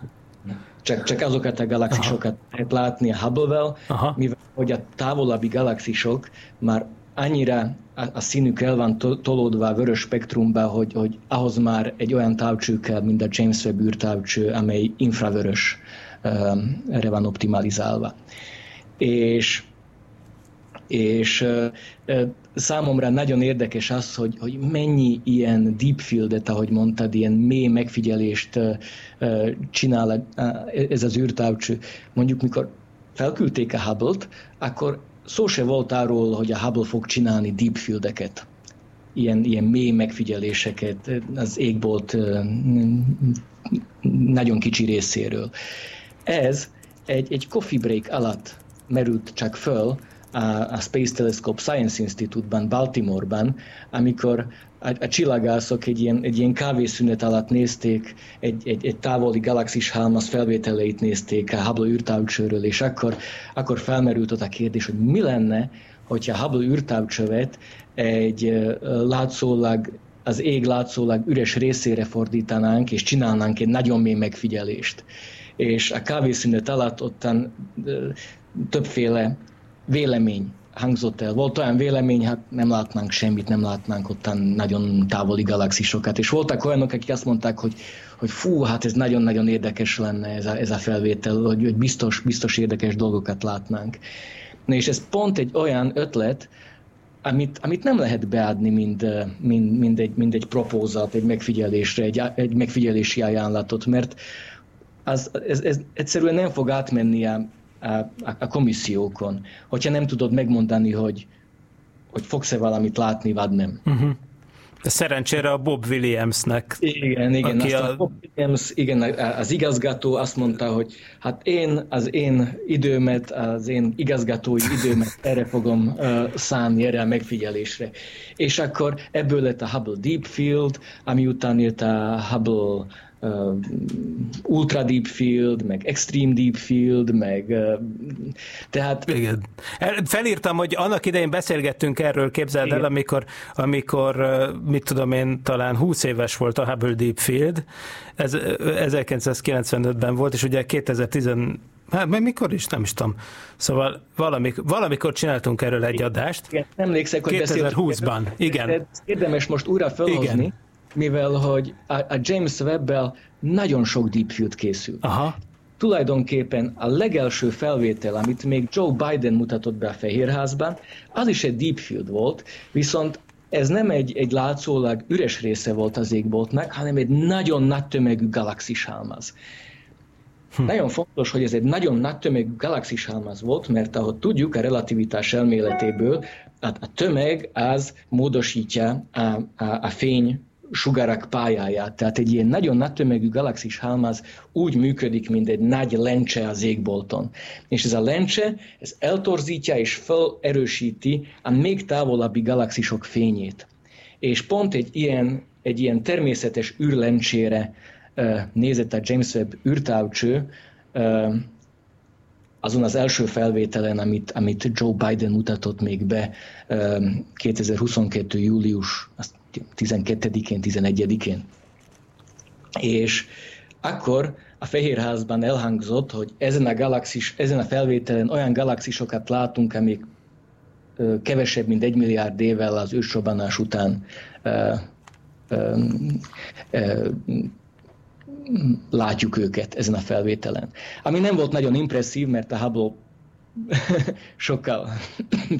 Csak, csak azokat a galaxisokat Aha. lehet látni a Hubble-vel, Aha. mivel hogy a távolabbi galaxisok már annyira a, a színük el van tolódva a vörös spektrumba, hogy, hogy ahhoz már egy olyan távcső kell, mint a James Webb űrtávcső, amely infravörös um, erre van optimalizálva. És és számomra nagyon érdekes az, hogy, hogy mennyi ilyen deep fieldet, ahogy mondtad, ilyen mély megfigyelést csinál ez az űrtávcső. Mondjuk, mikor felküldték a Hubble-t, akkor szó se volt arról, hogy a Hubble fog csinálni deep fieldeket, ilyen, ilyen mély megfigyeléseket az égbolt nagyon kicsi részéről. Ez egy, egy coffee break alatt merült csak föl, a, a Space Telescope Science Institute-ban, Baltimore-ban, amikor a, a csillagászok egy ilyen, egy ilyen kávészünet alatt nézték, egy, egy, egy távoli galaxis halmaz felvételeit nézték a Hubble űrtávcsőről, és akkor, akkor felmerült ott a kérdés, hogy mi lenne, hogyha Hubble űrtávcsövet egy látszólag az ég látszólag üres részére fordítanánk, és csinálnánk egy nagyon mély megfigyelést. És a kávészünet alatt ottan többféle vélemény hangzott el. Volt olyan vélemény, hát nem látnánk semmit, nem látnánk ottan nagyon távoli galaxisokat, és voltak olyanok, akik azt mondták, hogy, hogy fú, hát ez nagyon-nagyon érdekes lenne ez a, ez a felvétel, hogy, hogy biztos, biztos érdekes dolgokat látnánk. Na és ez pont egy olyan ötlet, amit, amit nem lehet beadni, mint, mint, mint, egy, mint egy propózat, egy megfigyelésre, egy, egy megfigyelési ajánlatot, mert az, ez, ez egyszerűen nem fog átmenni a, a, a komissziókon, hogyha nem tudod megmondani, hogy, hogy fogsz-e valamit látni, vagy nem. Uh-huh. De szerencsére a Bob Williamsnek. Igen, igen. Aki a Bob Williams, igen, az igazgató azt mondta, hogy hát én az én időmet, az én igazgatói időmet erre fogom uh, szánni, erre a megfigyelésre. És akkor ebből lett a Hubble Deep Field, ami után jött a Hubble uh, ultra deep field, meg extreme deep field, meg uh, tehát... Igen. Felírtam, hogy annak idején beszélgettünk erről, képzeld Igen. el, amikor, amikor mit tudom én, talán 20 éves volt a Hubble Deep Field, ez 1995-ben volt, és ugye 2010 Hát mert mikor is, nem is tudom. Szóval valamikor, valamikor csináltunk erről egy adást. Igen, emlékszek, hogy 2020-ban, igen. Érdemes most újra felhozni, igen. Mivel hogy a, a James Webb-bel nagyon sok deepfield készül. Aha. Tulajdonképpen a legelső felvétel, amit még Joe Biden mutatott be a Fehérházban, az is egy deepfield volt, viszont ez nem egy, egy látszólag üres része volt az égboltnak, hanem egy nagyon nagy tömegű galaxis halmaz. Hm. Nagyon fontos, hogy ez egy nagyon nagy tömegű galaxis halmaz volt, mert ahogy tudjuk a relativitás elméletéből, a, a tömeg az módosítja a, a, a fény sugarak pályáját. Tehát egy ilyen nagyon nagy tömegű galaxis halmaz úgy működik, mint egy nagy lencse az égbolton. És ez a lencse, ez eltorzítja és felerősíti a még távolabbi galaxisok fényét. És pont egy ilyen, egy ilyen természetes űrlencsére nézett a James Webb űrtávcső, azon az első felvételen, amit, amit Joe Biden mutatott még be 2022. július 12-én, 11-én. És akkor a Fehérházban elhangzott, hogy ezen a galaxis, ezen a felvételen olyan galaxisokat látunk, amik kevesebb, mint egy milliárd évvel az ősrobbanás után látjuk őket ezen a felvételen. Ami nem volt nagyon impresszív, mert a Hubble sokkal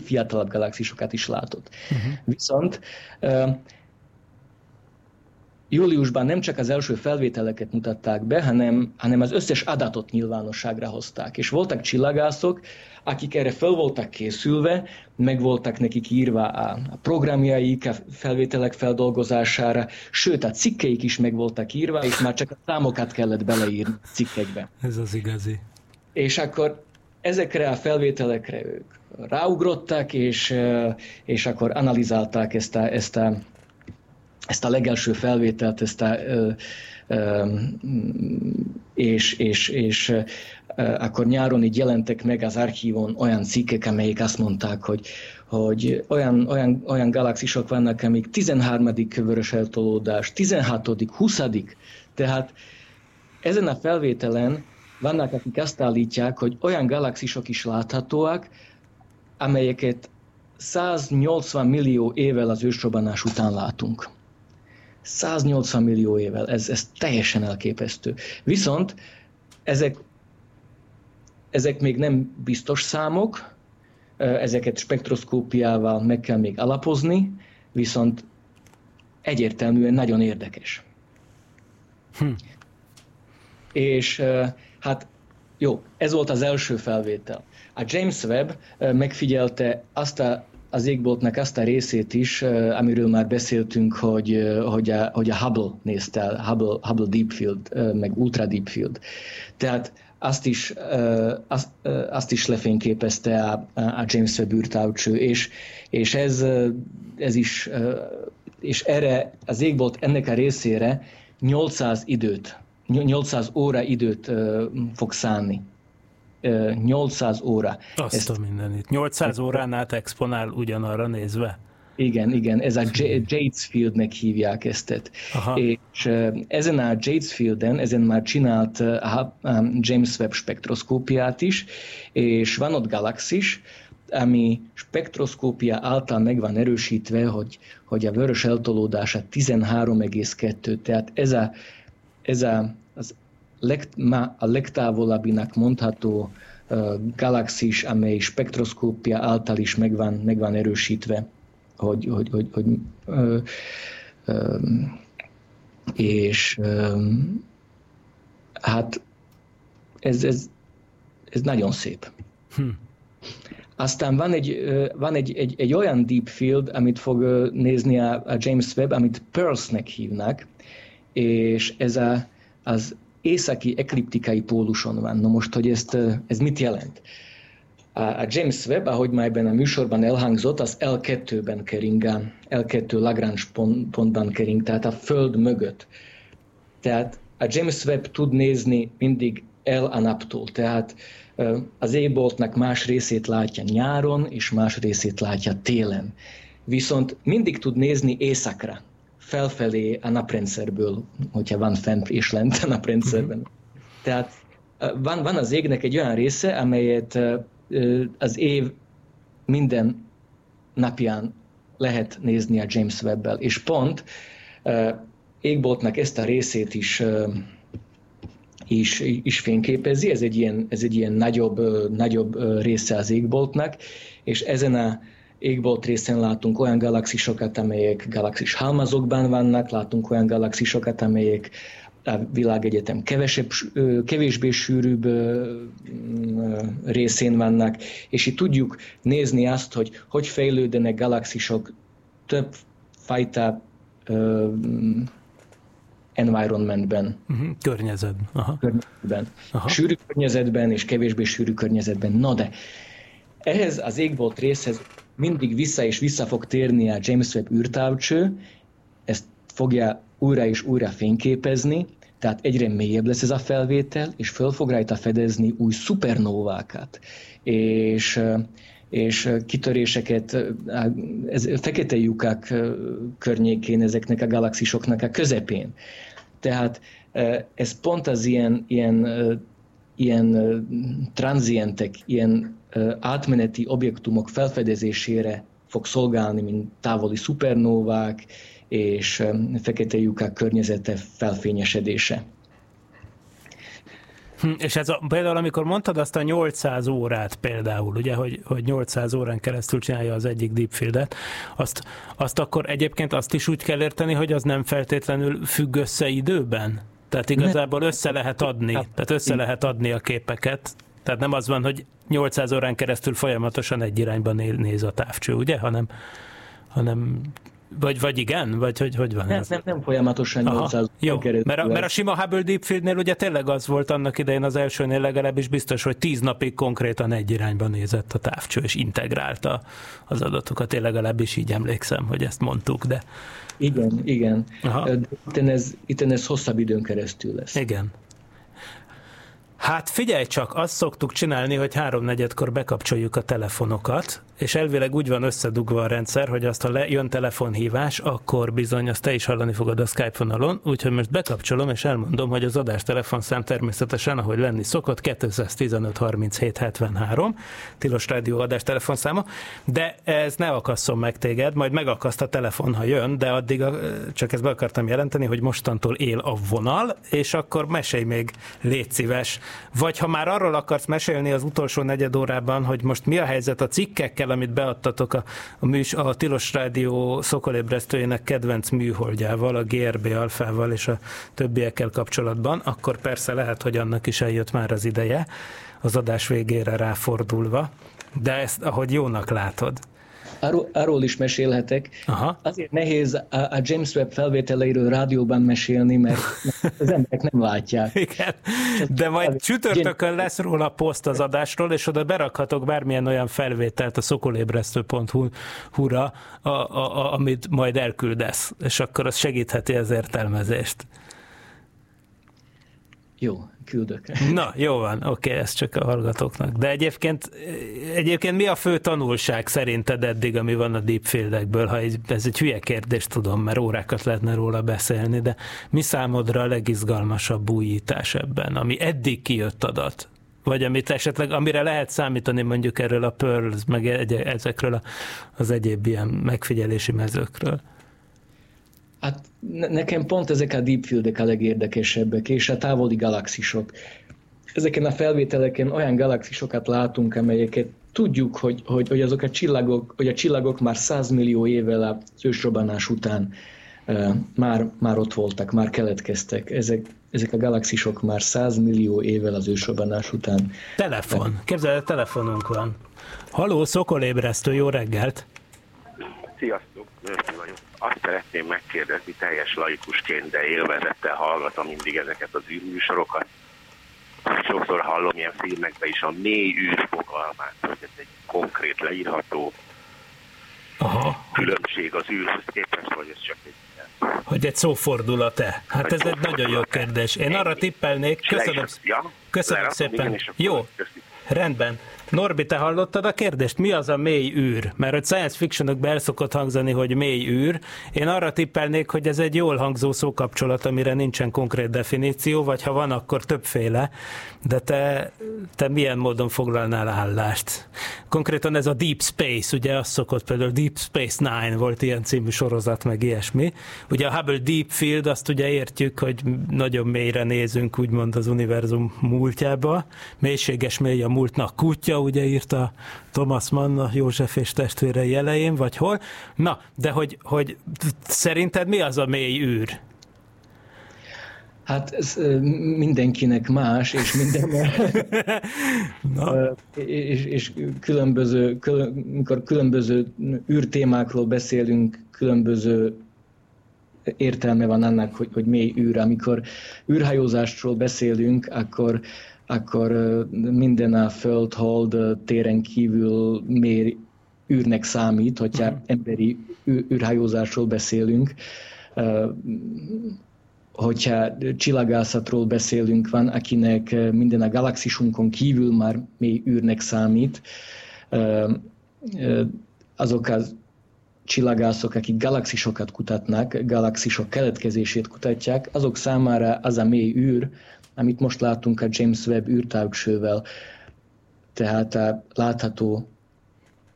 fiatalabb galaxisokat is látott. Uh-huh. Viszont júliusban nem csak az első felvételeket mutatták be, hanem, hanem az összes adatot nyilvánosságra hozták. És voltak csillagászok, akik erre fel voltak készülve, meg voltak nekik írva a, a programjaik, a felvételek feldolgozására, sőt, a cikkeik is meg voltak írva, és már csak a számokat kellett beleírni cikkekbe. Ez az igazi. És akkor ezekre a felvételekre ők ráugrottak, és, és akkor analizálták ezt a, ezt a ezt a legelső felvételt, ezt a, és, és, és akkor nyáron így jelentek meg az archívon olyan cikkek, amelyek azt mondták, hogy, hogy olyan, olyan, olyan galaxisok vannak, amik 13. vörös eltolódás, 16. 20. Tehát ezen a felvételen vannak, akik azt állítják, hogy olyan galaxisok is láthatóak, amelyeket 180 millió évvel az ősrobbanás után látunk. 180 millió évvel, ez, ez teljesen elképesztő. Viszont ezek, ezek még nem biztos számok, ezeket spektroszkópiával meg kell még alapozni, viszont egyértelműen nagyon érdekes. Hm. És hát jó, ez volt az első felvétel. A James Webb megfigyelte azt a az égboltnak azt a részét is, amiről már beszéltünk, hogy, hogy, a, hogy a Hubble nézte el, Hubble, Hubble Deep Field, meg Ultra Deep Field. Tehát azt is, azt, azt is lefényképezte a, a James Webb űrtávcső, és, és ez, ez is, és erre az égbolt ennek a részére 800 időt, 800 óra időt fog szállni. 800 óra. Azt Ezt, a mindenit. 800 órán át exponál ugyanarra nézve? Igen, igen, ez a Jadesfieldnek hívják ezt. Aha. És ezen a Jadesfielden, ezen már csinált a James Webb spektroszkópiát is, és van ott galaxis, ami spektroszkópia által meg van erősítve, hogy, hogy a vörös eltolódása 13,2, tehát ez a, ez a leg, ma a legtávolabbinak mondható galaxis, amely spektroszkópia által is meg van, meg van erősítve, hogy, hogy, hogy, hogy uh, um, és um, hát ez, ez, ez nagyon szép. Hm. Aztán van egy, van egy, egy, egy olyan deep field, amit fog nézni a, a James Webb, amit Pearls-nek hívnak, és ez a, az északi ekliptikai póluson van. Na most, hogy ezt, ez mit jelent? A James Webb, ahogy már ebben a műsorban elhangzott, az L2-ben kering, L2 Lagrange pontban kering, tehát a Föld mögött. Tehát a James Webb tud nézni mindig el a naptól, tehát az égboltnak más részét látja nyáron, és más részét látja télen. Viszont mindig tud nézni éjszakra felfelé a naprendszerből, hogyha van fent és lent a naprendszerben. Uh-huh. Tehát van, van az égnek egy olyan része, amelyet az év minden napján lehet nézni a James Webb-bel, és pont égboltnak ezt a részét is is, is fényképezi, ez egy ilyen, ez egy ilyen nagyobb, nagyobb része az égboltnak, és ezen a égbolt részen látunk olyan galaxisokat, amelyek galaxis halmazokban vannak, látunk olyan galaxisokat, amelyek a világegyetem kevesebb, kevésbé sűrűbb részén vannak, és itt tudjuk nézni azt, hogy hogy fejlődnek galaxisok több fajta environmentben. Uh-huh. Környezet. Aha. Környezetben. Aha. Sűrű környezetben és kevésbé sűrű környezetben. Na de ehhez az égbolt részhez mindig vissza és vissza fog térni a James Webb űrtávcső, ezt fogja újra és újra fényképezni, tehát egyre mélyebb lesz ez a felvétel, és föl fog rajta fedezni új szupernovákat. És és kitöréseket ez, fekete lyukák környékén, ezeknek a galaxisoknak a közepén. Tehát ez pont az ilyen, ilyen, ilyen transientek, ilyen átmeneti objektumok felfedezésére fog szolgálni, mint távoli szupernóvák és fekete lyukák környezete felfényesedése. Hm, és ez a, például, amikor mondtad azt a 800 órát például, ugye, hogy, hogy 800 órán keresztül csinálja az egyik deepfieldet, azt, azt akkor egyébként azt is úgy kell érteni, hogy az nem feltétlenül függ össze időben? Tehát igazából össze lehet adni, tehát össze lehet adni a képeket, tehát nem az van, hogy 800 órán keresztül folyamatosan egy irányban néz a távcső, ugye, hanem, hanem vagy, vagy igen? Vagy hogy, hogy van nem, ez? Nem, nem folyamatosan 800 Jó, mert a, mert a sima Hubble Deep Fieldnél ugye tényleg az volt annak idején az elsőnél legalábbis biztos, hogy 10 napig konkrétan egy irányba nézett a távcső, és integrálta az adatokat. Én legalábbis így emlékszem, hogy ezt mondtuk, de... Igen, igen. Aha. Itten ez, itten ez hosszabb időn keresztül lesz. Igen. Hát figyelj csak, azt szoktuk csinálni, hogy háromnegyedkor bekapcsoljuk a telefonokat, és elvileg úgy van összedugva a rendszer, hogy azt, ha jön telefonhívás, akkor bizony azt te is hallani fogod a Skype vonalon, úgyhogy most bekapcsolom, és elmondom, hogy az adás telefonszám természetesen, ahogy lenni szokott, 215 37 73, Tilos Rádió adás telefonszáma, de ez ne akasszon meg téged, majd megakaszt a telefon, ha jön, de addig a, csak ezt be akartam jelenteni, hogy mostantól él a vonal, és akkor mesélj még, légy szíves. Vagy ha már arról akarsz mesélni az utolsó negyed órában, hogy most mi a helyzet a cikkekkel, amit beadtatok a, a, műs, a Tilos Rádió szokolébresztőjének kedvenc műholdjával, a GRB alfával és a többiekkel kapcsolatban, akkor persze lehet, hogy annak is eljött már az ideje, az adás végére ráfordulva, de ezt, ahogy jónak látod. Arról, arról is mesélhetek. Aha. Azért nehéz a, a James Webb felvételeiről rádióban mesélni, mert, az emberek nem látják. Igen. De majd csütörtökön lesz róla poszt az adásról, és oda berakhatok bármilyen olyan felvételt a szokolébresztő.hu-ra, a, a, a, amit majd elküldesz, és akkor az segítheti az értelmezést. Jó, küldök. Na, jó van, oké, ez csak a hallgatóknak. De egyébként, egyébként mi a fő tanulság szerinted eddig, ami van a deepfieldekből? Ha ez egy hülye kérdés, tudom, mert órákat lehetne róla beszélni, de mi számodra a legizgalmasabb újítás ebben, ami eddig kijött adat? Vagy amit esetleg, amire lehet számítani mondjuk erről a Pearls, meg egy, ezekről az egyéb ilyen megfigyelési mezőkről? Hát nekem pont ezek a deepfieldek a legérdekesebbek, és a távoli galaxisok. Ezeken a felvételeken olyan galaxisokat látunk, amelyeket tudjuk, hogy, hogy, hogy azok a csillagok, hogy a csillagok már 100 millió évvel az ősrobbanás után uh, már, már ott voltak, már keletkeztek. Ezek, ezek a galaxisok már 100 millió évvel az ősrobbanás után. Telefon. Képzeld, telefonunk van. Haló, szokolébresztő, jó reggelt! Sziasztok, Mörki vagyok azt szeretném megkérdezni teljes laikusként, de élvezettel hallgatom mindig ezeket az űrműsorokat. Sokszor hallom ilyen filmekben is a mély űr fogalmát, hogy ez egy konkrét leírható Aha. különbség az űrhöz képest, vagy ez csak egy hogy egy szófordulat-e? Hát ez egy nagyon jó kérdés. Én arra tippelnék, köszönöm, köszönöm szépen. Jó, rendben. Norbi, te hallottad a kérdést? Mi az a mély űr? Mert hogy science fictionokban el szokott hangzani, hogy mély űr. Én arra tippelnék, hogy ez egy jól hangzó szókapcsolat, amire nincsen konkrét definíció, vagy ha van, akkor többféle. De te, te milyen módon foglalnál állást? Konkrétan ez a Deep Space, ugye az szokott például Deep Space Nine volt ilyen című sorozat, meg ilyesmi. Ugye a Hubble Deep Field, azt ugye értjük, hogy nagyon mélyre nézünk, úgymond az univerzum múltjába. Mélységes mély a múltnak kutya, ugye írta Thomas Mann a József és testvérei elején, vagy hol. Na, de hogy, hogy szerinted mi az a mély űr? Hát ez mindenkinek más, és minden... Na. és, és különböző, külön, mikor különböző űrtémákról beszélünk, különböző értelme van annak, hogy, hogy mély űr. Amikor űrhajózásról beszélünk, akkor akkor minden a föld-hold téren kívül mér űrnek számít, hogyha uh-huh. emberi űrhajózásról beszélünk. Hogyha csillagászatról beszélünk, van, akinek minden a galaxisunkon kívül már mély űrnek számít. Azok az csillagászok, akik galaxisokat kutatnak, galaxisok keletkezését kutatják, azok számára az a mély űr, amit most látunk a James Webb űrtávcsővel, tehát a látható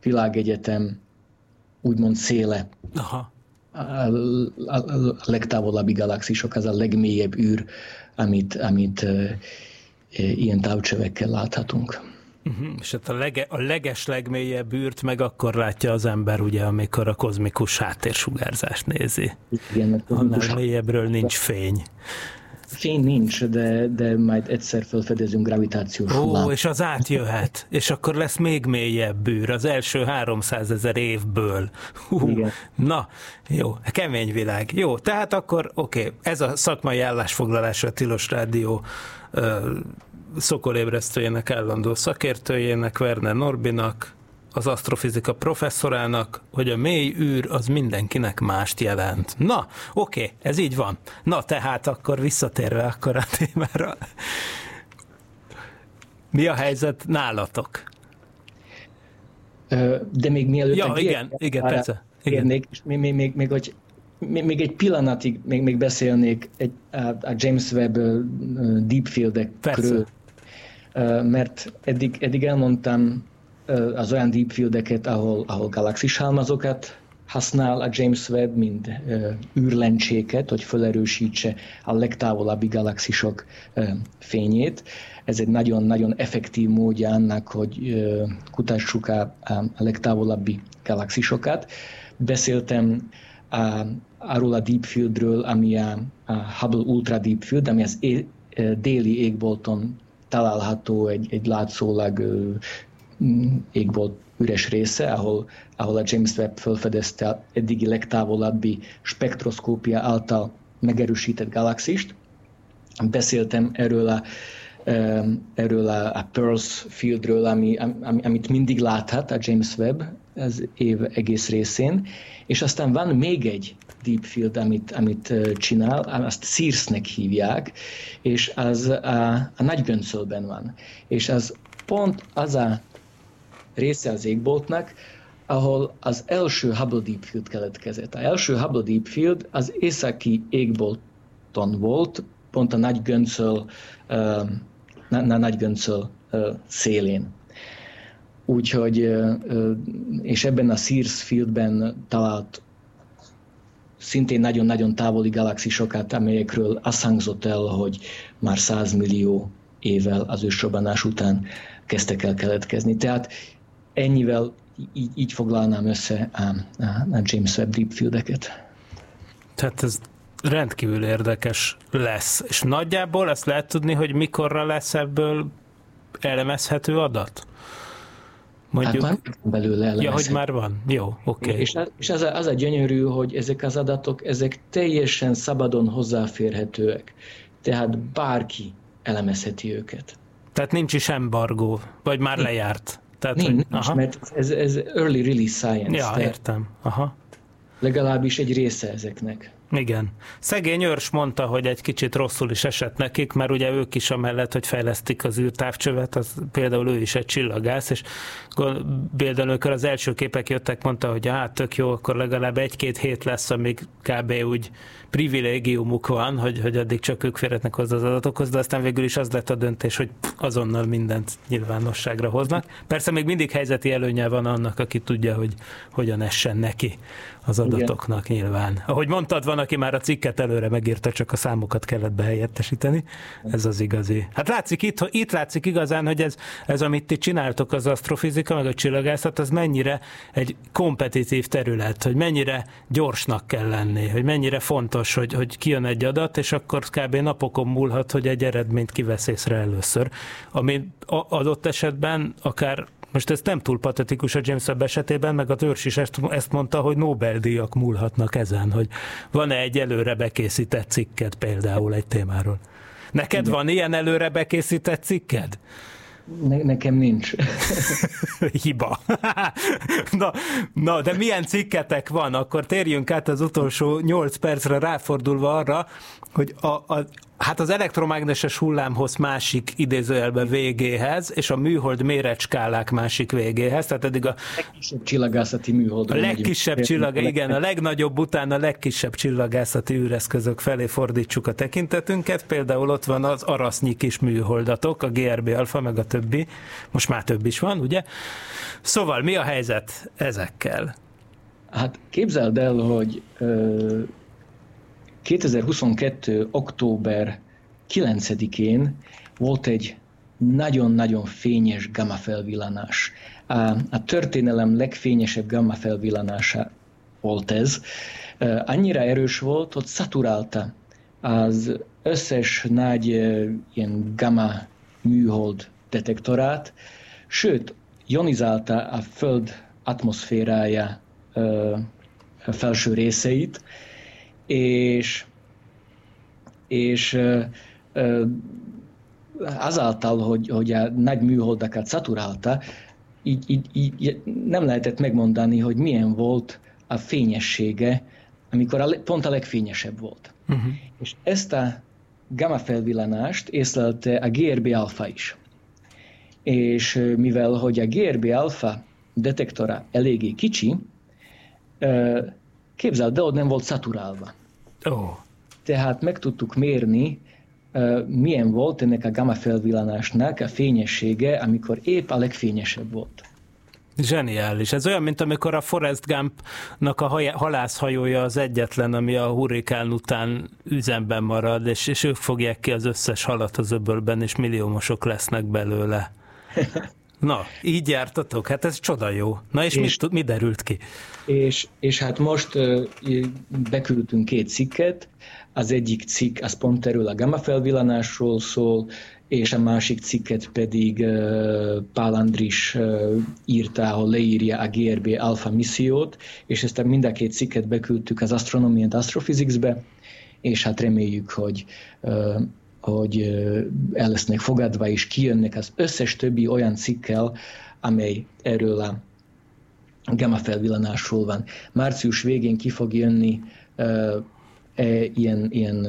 világegyetem úgymond széle. Aha. A, a, a legtávolabbi galaxisok, az a legmélyebb űr, amit, amit e, e, ilyen távcsövekkel láthatunk. Uh-huh. És hát a, lege, a leges legmélyebb űrt meg akkor látja az ember, ugye, amikor a kozmikus háttérsugárzást nézi. Igen, Annál mélyebbről nincs fény. Fény nincs, de, de majd egyszer felfedezünk gravitációs Ó, hullám. és az átjöhet, és akkor lesz még mélyebb bűr az első 300 ezer évből. Hú, Igen. Na, jó, kemény világ. Jó, tehát akkor oké, okay, ez a szakmai állásfoglalás a Tilos Rádió ö, szokolébresztőjének, állandó szakértőjének, Werner Norbinak, az asztrofizika professzorának, hogy a mély űr az mindenkinek mást jelent. Na, oké, ez így van. Na, tehát akkor visszatérve akkor a témára. Mi a helyzet nálatok? De még mielőtt... Ja, igen, igen, persze. Kérnék, és még, még, még, még, hogy még, egy pillanatig még, még beszélnék egy, a, a James Webb uh, deepfieldekről, mert eddig, eddig elmondtam az olyan deepfieldeket, ahol, ahol galaxis halmazokat használ a James Webb, mint űrlencséket, hogy felerősítse a legtávolabbi galaxisok fényét. Ez egy nagyon-nagyon effektív módja annak, hogy kutassuk a, a legtávolabbi galaxisokat. Beszéltem a, arról a Deep Fieldről, ami a, a Hubble Ultra Deep Field, ami az é, déli égbolton található egy, egy látszólag égbolt üres része, ahol, ahol a James Webb felfedezte a eddigi legtávolabbi spektroszkópia által megerősített galaxist. Beszéltem erről a, erről a, a Pearls fieldről, ami, ami, amit mindig láthat a James Webb az év egész részén, és aztán van még egy deep field, amit, amit csinál, azt Searsnek hívják, és az a, a nagy göncölben van. És az pont az a része az égboltnak, ahol az első Hubble Deep Field keletkezett. A első Hubble Deep Field az északi égbolton volt, pont a nagy göncöl, uh, na, na, nagy göncöl uh, szélén. Úgyhogy, uh, és ebben a Sears Fieldben talált szintén nagyon-nagyon távoli galaxisokat, amelyekről azt hangzott el, hogy már 100 millió évvel az ősrobbanás után kezdtek el keletkezni. Tehát ennyivel így, így foglalnám össze a, a, a James Webb Deep Field-eket. Tehát ez rendkívül érdekes lesz. És nagyjából ezt lehet tudni, hogy mikorra lesz ebből elemezhető adat? Mondjuk... Hát már belőle elemezhető. Ja, hogy már van. Jó, oké. Okay. És, és az, a, az a gyönyörű, hogy ezek az adatok, ezek teljesen szabadon hozzáférhetőek. Tehát bárki elemezheti őket. Tehát nincs is embargó, vagy már lejárt. Tehát, nincs, hogy, aha. mert ez, ez early release science. Ja, értem. Aha. Legalábbis egy része ezeknek. Igen. Szegény őrs mondta, hogy egy kicsit rosszul is esett nekik, mert ugye ők is amellett, hogy fejlesztik az űrtávcsövet, az például ő is egy csillagász, és például amikor az első képek jöttek, mondta, hogy hát tök jó, akkor legalább egy-két hét lesz, amíg kb. úgy privilégiumuk van, hogy, hogy addig csak ők férhetnek hozzá az adatokhoz, de aztán végül is az lett a döntés, hogy azonnal mindent nyilvánosságra hoznak. Persze még mindig helyzeti előnye van annak, aki tudja, hogy hogyan essen neki az adatoknak Igen. nyilván. Ahogy mondtad, van, aki már a cikket előre megírta, csak a számokat kellett behelyettesíteni. Ez az igazi. Hát látszik itt, itt látszik igazán, hogy ez, ez amit ti csináltok, az asztrofizika, meg a csillagászat, az mennyire egy kompetitív terület, hogy mennyire gyorsnak kell lenni, hogy mennyire fontos, hogy, hogy kijön egy adat, és akkor kb. napokon múlhat, hogy egy eredményt kivesz észre először. Ami adott esetben akár most ez nem túl patetikus a James Webb esetében, meg a törzs is ezt, ezt mondta, hogy Nobel-díjak múlhatnak ezen, hogy van-e egy előre bekészített cikked például egy témáról. Neked van ilyen előre bekészített cikked? Ne, nekem nincs. Hiba. na, na, de milyen cikketek van? Akkor térjünk át az utolsó 8 percre ráfordulva arra, hogy a, a, Hát az elektromágneses hullámhoz másik idézőjelbe végéhez, és a műhold méretskálák másik végéhez, tehát eddig a legkisebb csillagászati műhold. A legkisebb csillag, igen, a legnagyobb után a legkisebb csillagászati űreszközök felé fordítsuk a tekintetünket, például ott van az arasznyi kis műholdatok, a GRB alfa, meg a többi, most már több is van, ugye? Szóval mi a helyzet ezekkel? Hát képzeld el, hogy ö, 2022. október 9-én volt egy nagyon-nagyon fényes gamma felvillanás. A, a történelem legfényesebb gamma felvillanása volt ez. Annyira erős volt, hogy szaturálta az összes nagy ilyen gamma műhold detektorát, sőt, ionizálta a Föld atmoszférája felső részeit, és, és azáltal, hogy, hogy a nagy műholdakat szaturálta, így, így, így nem lehetett megmondani, hogy milyen volt a fényessége, amikor a, pont a legfényesebb volt. Uh-huh. És ezt a gamma felvillanást észlelte a GRB alfa is. És mivel hogy a GRB alfa detektora eléggé kicsi, Képzeld, de ott nem volt szaturálva. Oh. Tehát meg tudtuk mérni, milyen volt ennek a gamma felvillanásnak a fényessége, amikor épp a legfényesebb volt. Zseniális. Ez olyan, mint amikor a Forrest Gump-nak a halászhajója az egyetlen, ami a hurrikán után üzemben marad, és, és ők fogják ki az összes halat az öbölben, és milliómosok lesznek belőle. Na, így jártatok? Hát ez csoda jó. Na és, és mi, mi derült ki? És, és hát most beküldtünk két cikket, az egyik cikk az pont erről a gamma felvillanásról szól, és a másik cikket pedig uh, Pál Andris uh, írta, ahol leírja a GRB alfa missziót, és ezt a mind a két cikket beküldtük az Astronomy and Astrophysics-be, és hát reméljük, hogy uh, hogy el lesznek fogadva, és kijönnek az összes többi olyan cikkel, amely erről a gamma felvillanásról van. Március végén ki fog jönni e, ilyen, ilyen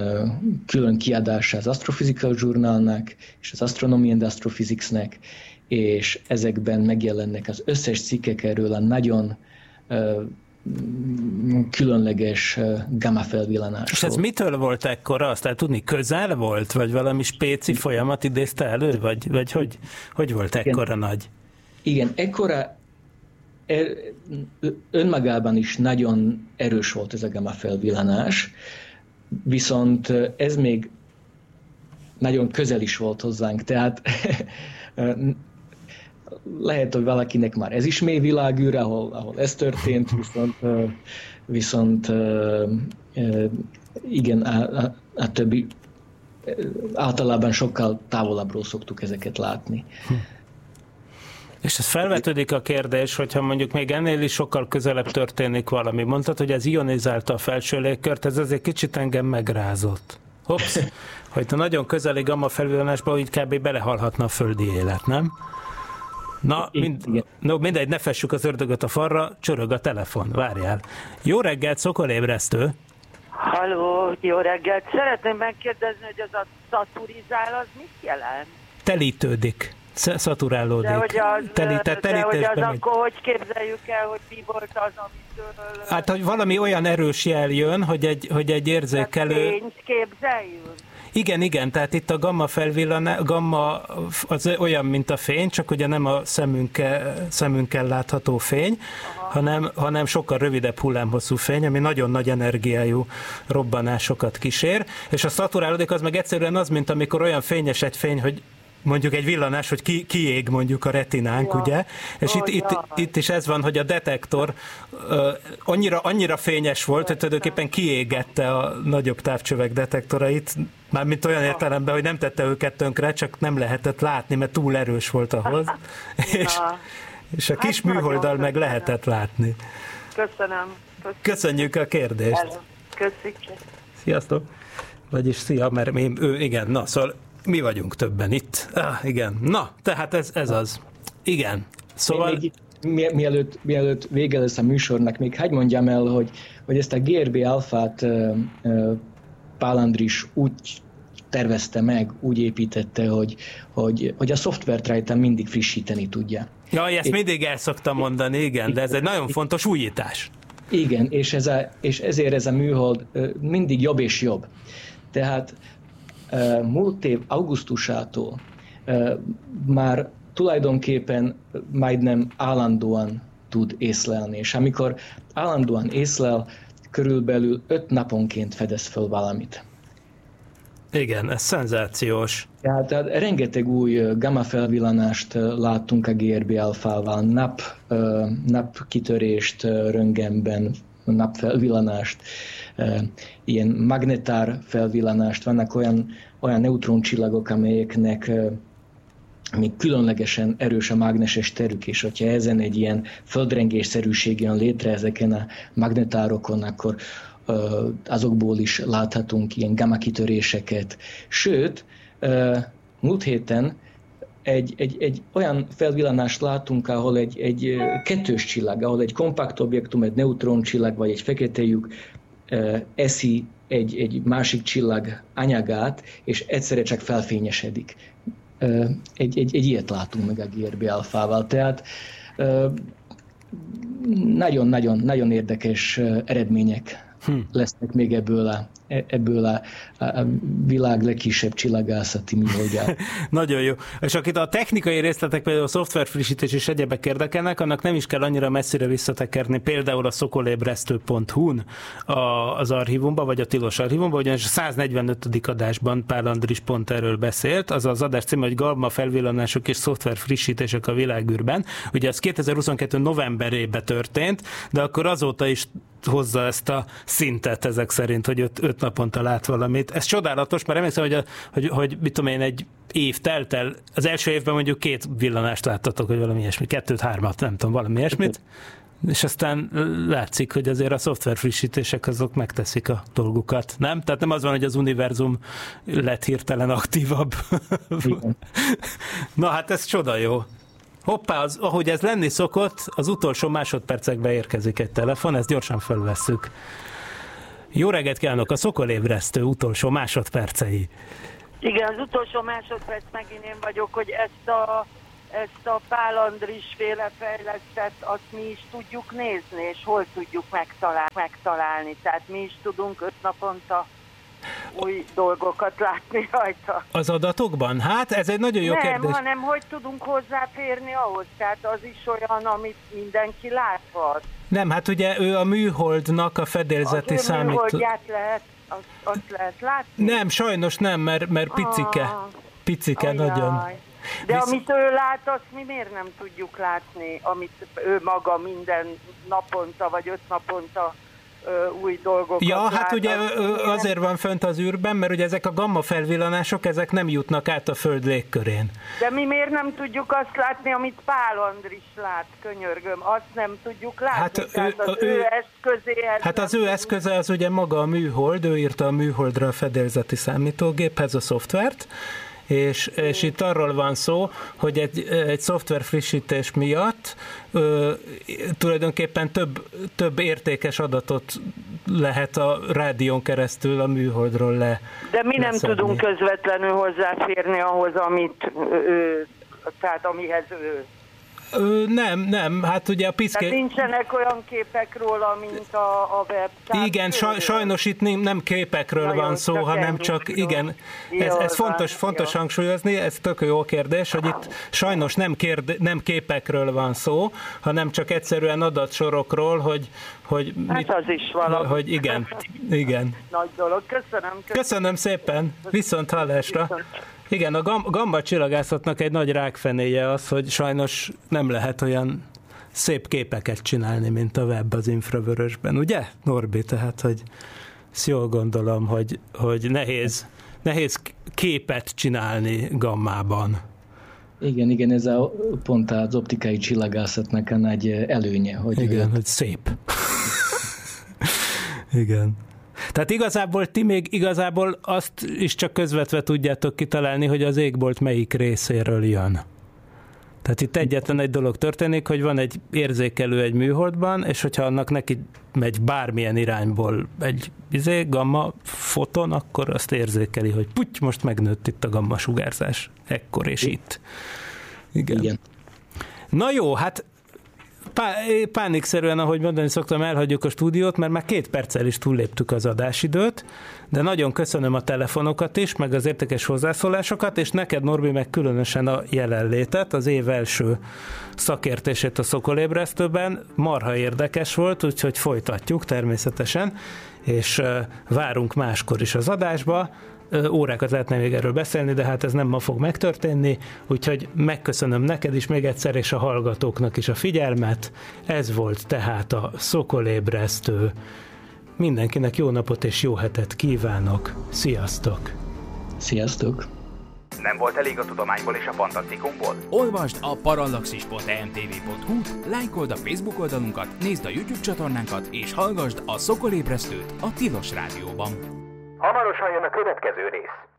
külön kiadása az Astrophysical Journalnak és az Astronomy and Astrophysicsnek, és ezekben megjelennek az összes cikkek erről a nagyon különleges gamma felvillanás. És ez mitől volt ekkora? Azt el tudni, közel volt? Vagy valami spéci folyamat idézte elő? Vagy, vagy hogy, hogy volt ekkora Igen. nagy? Igen, ekkora er, önmagában is nagyon erős volt ez a gamma felvillanás, viszont ez még nagyon közel is volt hozzánk, tehát lehet, hogy valakinek már ez is mély világűr, ahol, ahol ez történt, viszont, viszont igen, a, a, a többi általában sokkal távolabbról szoktuk ezeket látni. Hm. És ez felvetődik a kérdés, hogyha mondjuk még ennél is sokkal közelebb történik valami. Mondtad, hogy ez ionizálta a felső légkört, ez azért kicsit engem megrázott. Hops, hogy nagyon közeli gamma felvillanásba úgy kb. belehalhatna a földi élet, nem? Na, mind, no, mindegy, ne fessük az ördögöt a farra, csörög a telefon, várjál. Jó reggelt, szokolébresztő! Halló, jó reggelt. Szeretném megkérdezni, hogy az a szaturizál, az mit jelent? Telítődik. Sz- Szaturálódik. De hogy az, Teli- de hogy az akkor hogy képzeljük el, hogy mi volt az, amitől Hát, hogy valami olyan erős jel jön, hogy egy, hogy egy érzékelő... fényt képzeljünk? Igen, igen, tehát itt a gamma felvillanás, gamma az olyan, mint a fény, csak ugye nem a szemünkkel, szemünkkel látható fény, hanem, hanem sokkal rövidebb hullámhosszú fény, ami nagyon nagy energiájú robbanásokat kísér, és a szaturálódik az meg egyszerűen az, mint amikor olyan fényes egy fény, hogy mondjuk egy villanás, hogy ki, kiég mondjuk a retinánk, Ja. ugye? És itt, Ó, itt, itt is ez van, hogy a detektor uh, annyira, annyira fényes volt, hogy tulajdonképpen kiégette a nagyobb távcsövek detektorait, mármint olyan értelemben, hogy nem tette őket tönkre, csak nem lehetett látni, mert túl erős volt ahhoz. és, Na, és a kis Hát műholddal meg lehetett látni. köszönöm. köszönöm. Köszönjük a kérdést! Köszik. Sziasztok! Vagyis szia, mert mi, ő, igen, na, szóval mi vagyunk többen itt. Ah, igen, na, tehát ez, ez az. Igen, szóval... Még, mi- mielőtt, mielőtt vége lesz a műsornak, még hagyj mondjam el, hogy, hogy ezt a GRB alfát uh, uh, Pál Andris úgy tervezte meg, úgy építette, hogy, hogy, hogy a szoftvert rajta mindig frissíteni tudja. Ja, ezt mindig el szoktam mondani, igen, de ez egy nagyon fontos újítás. Igen, és, ez a, és ezért ez a műhold mindig jobb és jobb. Tehát múlt év augusztusától már tulajdonképpen majdnem állandóan tud észlelni, és amikor állandóan észlel, körülbelül öt naponként fedez föl valamit. Igen, ez szenzációs. Tehát, tehát rengeteg új gamma felvillanást láttunk a GRB alfával, nap, ö, napkitörést ö, röntgenben, napfelvillanást, ö, ilyen magnetár felvillanást, vannak olyan, olyan neutroncsillagok, amelyeknek ö, még különlegesen erős a mágneses terük, és hogyha ezen egy ilyen földrengésszerűség jön létre ezeken a magnetárokon, akkor ö, azokból is láthatunk ilyen gamma kitöréseket. Sőt, múlt héten egy, egy, egy olyan felvillanást látunk, ahol egy, egy kettős csillag, ahol egy kompakt objektum, egy neutroncsillag vagy egy fekete lyuk eszi egy, egy másik csillag anyagát, és egyszerre csak felfényesedik. Egy, egy, egy ilyet látunk meg a GRB alfával. Tehát ö, nagyon-nagyon nagyon érdekes eredmények hm. lesznek még ebből a, ebből a, a, világ legkisebb csillagászati műholdját. Nagyon jó. És akit a technikai részletek, például a szoftver frissítés és egyebek érdekelnek, annak nem is kell annyira messzire visszatekerni, például a szokolébresztő.hu-n az archívumba, vagy a tilos archívumba, ugyanis a 145. adásban Pál Andris pont erről beszélt, az az adás címe, hogy Gamma felvillanások és szoftver frissítések a világűrben. Ugye ez 2022. novemberében történt, de akkor azóta is hozza ezt a szintet ezek szerint, hogy öt, öt naponta lát valamit. Ez csodálatos, mert emlékszem, hogy, a, hogy, hogy mit tudom én, egy év telt el, az első évben mondjuk két villanást láttatok, vagy valami ilyesmi, kettőt, hármat, nem tudom, valami ilyesmit, és aztán látszik, hogy azért a szoftver frissítések azok megteszik a dolgukat, nem? Tehát nem az van, hogy az univerzum lett hirtelen aktívabb. Na hát ez csoda jó. Hoppá, az, ahogy ez lenni szokott, az utolsó másodpercekbe érkezik egy telefon, ezt gyorsan felvesszük. Jó reggelt kívánok, a szokolébresztő utolsó másodpercei. Igen, az utolsó másodperc megint én vagyok, hogy ezt a, ezt a Pál Andris féle fejlesztett, azt mi is tudjuk nézni, és hol tudjuk megtalál, megtalálni. Tehát mi is tudunk öt naponta új dolgokat látni rajta. Az adatokban? Hát ez egy nagyon jó Nem, kérdés. hanem hogy tudunk hozzáférni ahhoz. Tehát az is olyan, amit mindenki láthat. Nem, hát ugye ő a műholdnak a fedélzeti az számít. műholdját lehet, azt, azt lehet látni. Nem, sajnos nem, mert, mert picike. Ah. Picike Ajaj. nagyon. De Visz- amit ő lát, azt mi miért nem tudjuk látni, amit ő maga minden naponta vagy öt naponta új dolgokat Ja, lát, hát ugye azért van fönt az űrben, mert ugye ezek a gamma felvillanások, ezek nem jutnak át a Föld légkörén. De mi miért nem tudjuk azt látni, amit Pál Andris lát, könyörgöm, azt nem tudjuk látni. Hát ő- az ő, ő- eszközéhez Hát az ő eszköze az ugye maga a műhold, ő írta a műholdra a fedélzeti számítógéphez a szoftvert, és, és itt arról van szó, hogy egy, egy szoftver frissítés miatt ö, tulajdonképpen több, több értékes adatot lehet a rádión keresztül a műholdról le. De mi nem leszedni. tudunk közvetlenül hozzáférni ahhoz, amit, ö, tehát amihez ő. Ö, nem, nem, hát ugye a piszke... Tehát nincsenek olyan képek róla, mint a, a web. Tehát Igen, saj, sajnos itt nem, nem képekről Nagyon van szó, csak hanem csak, igen, ez, ez fontos, fontos jó. hangsúlyozni, ez tök jó kérdés, hogy itt sajnos nem, kérde, nem képekről van szó, hanem csak egyszerűen adatsorokról, hogy, hogy, Hát az is valami. hogy igen, igen. Nagy dolog. Köszönöm. köszönöm. Köszönöm szépen, viszont hallásra. Igen, a gam- gamba csillagászatnak egy nagy rákfenéje az, hogy sajnos nem lehet olyan szép képeket csinálni, mint a web az infravörösben, ugye, Norbi? Tehát, hogy ezt jól gondolom, hogy, hogy nehéz, nehéz képet csinálni gammában. Igen, igen, ez a pont az optikai csillagászatnak a nagy előnye, hogy Igen, hogy szép. Igen. Tehát igazából ti még igazából azt is csak közvetve tudjátok kitalálni, hogy az égbolt melyik részéről jön. Tehát itt egyetlen egy dolog történik, hogy van egy érzékelő egy műholdban, és hogyha annak neki megy bármilyen irányból egy izé, gamma foton, akkor azt érzékeli, hogy puty, most megnőtt itt a gamma sugárzás. Ekkor és itt. Igen. igen. Na jó, hát pá- pánikszerűen, ahogy mondani szoktam, elhagyjuk a stúdiót, mert már két perccel is túlléptük az adásidőt, de nagyon köszönöm a telefonokat is, meg az értékes hozzászólásokat, és neked, Norbi, meg különösen a jelenlétet, az év első szakértését a Szokolébresztőben. Marha érdekes volt, úgyhogy folytatjuk természetesen, és várunk máskor is az adásba. Órákat lehetne még erről beszélni, de hát ez nem ma fog megtörténni, úgyhogy megköszönöm neked is még egyszer, és a hallgatóknak is a figyelmet. Ez volt tehát a Szokolébresztő. Mindenkinek jó napot és jó hetet kívánok. Sziasztok! Sziasztok! Nem volt elég a tudományból és a fantasztikumból? Olvasd a parallaxis.emtv.hu, lájkold a Facebook oldalunkat, nézd a YouTube csatornánkat, és hallgassd a Szokolébresztőt a Tilos Rádióban. Hamarosan jön a következő rész.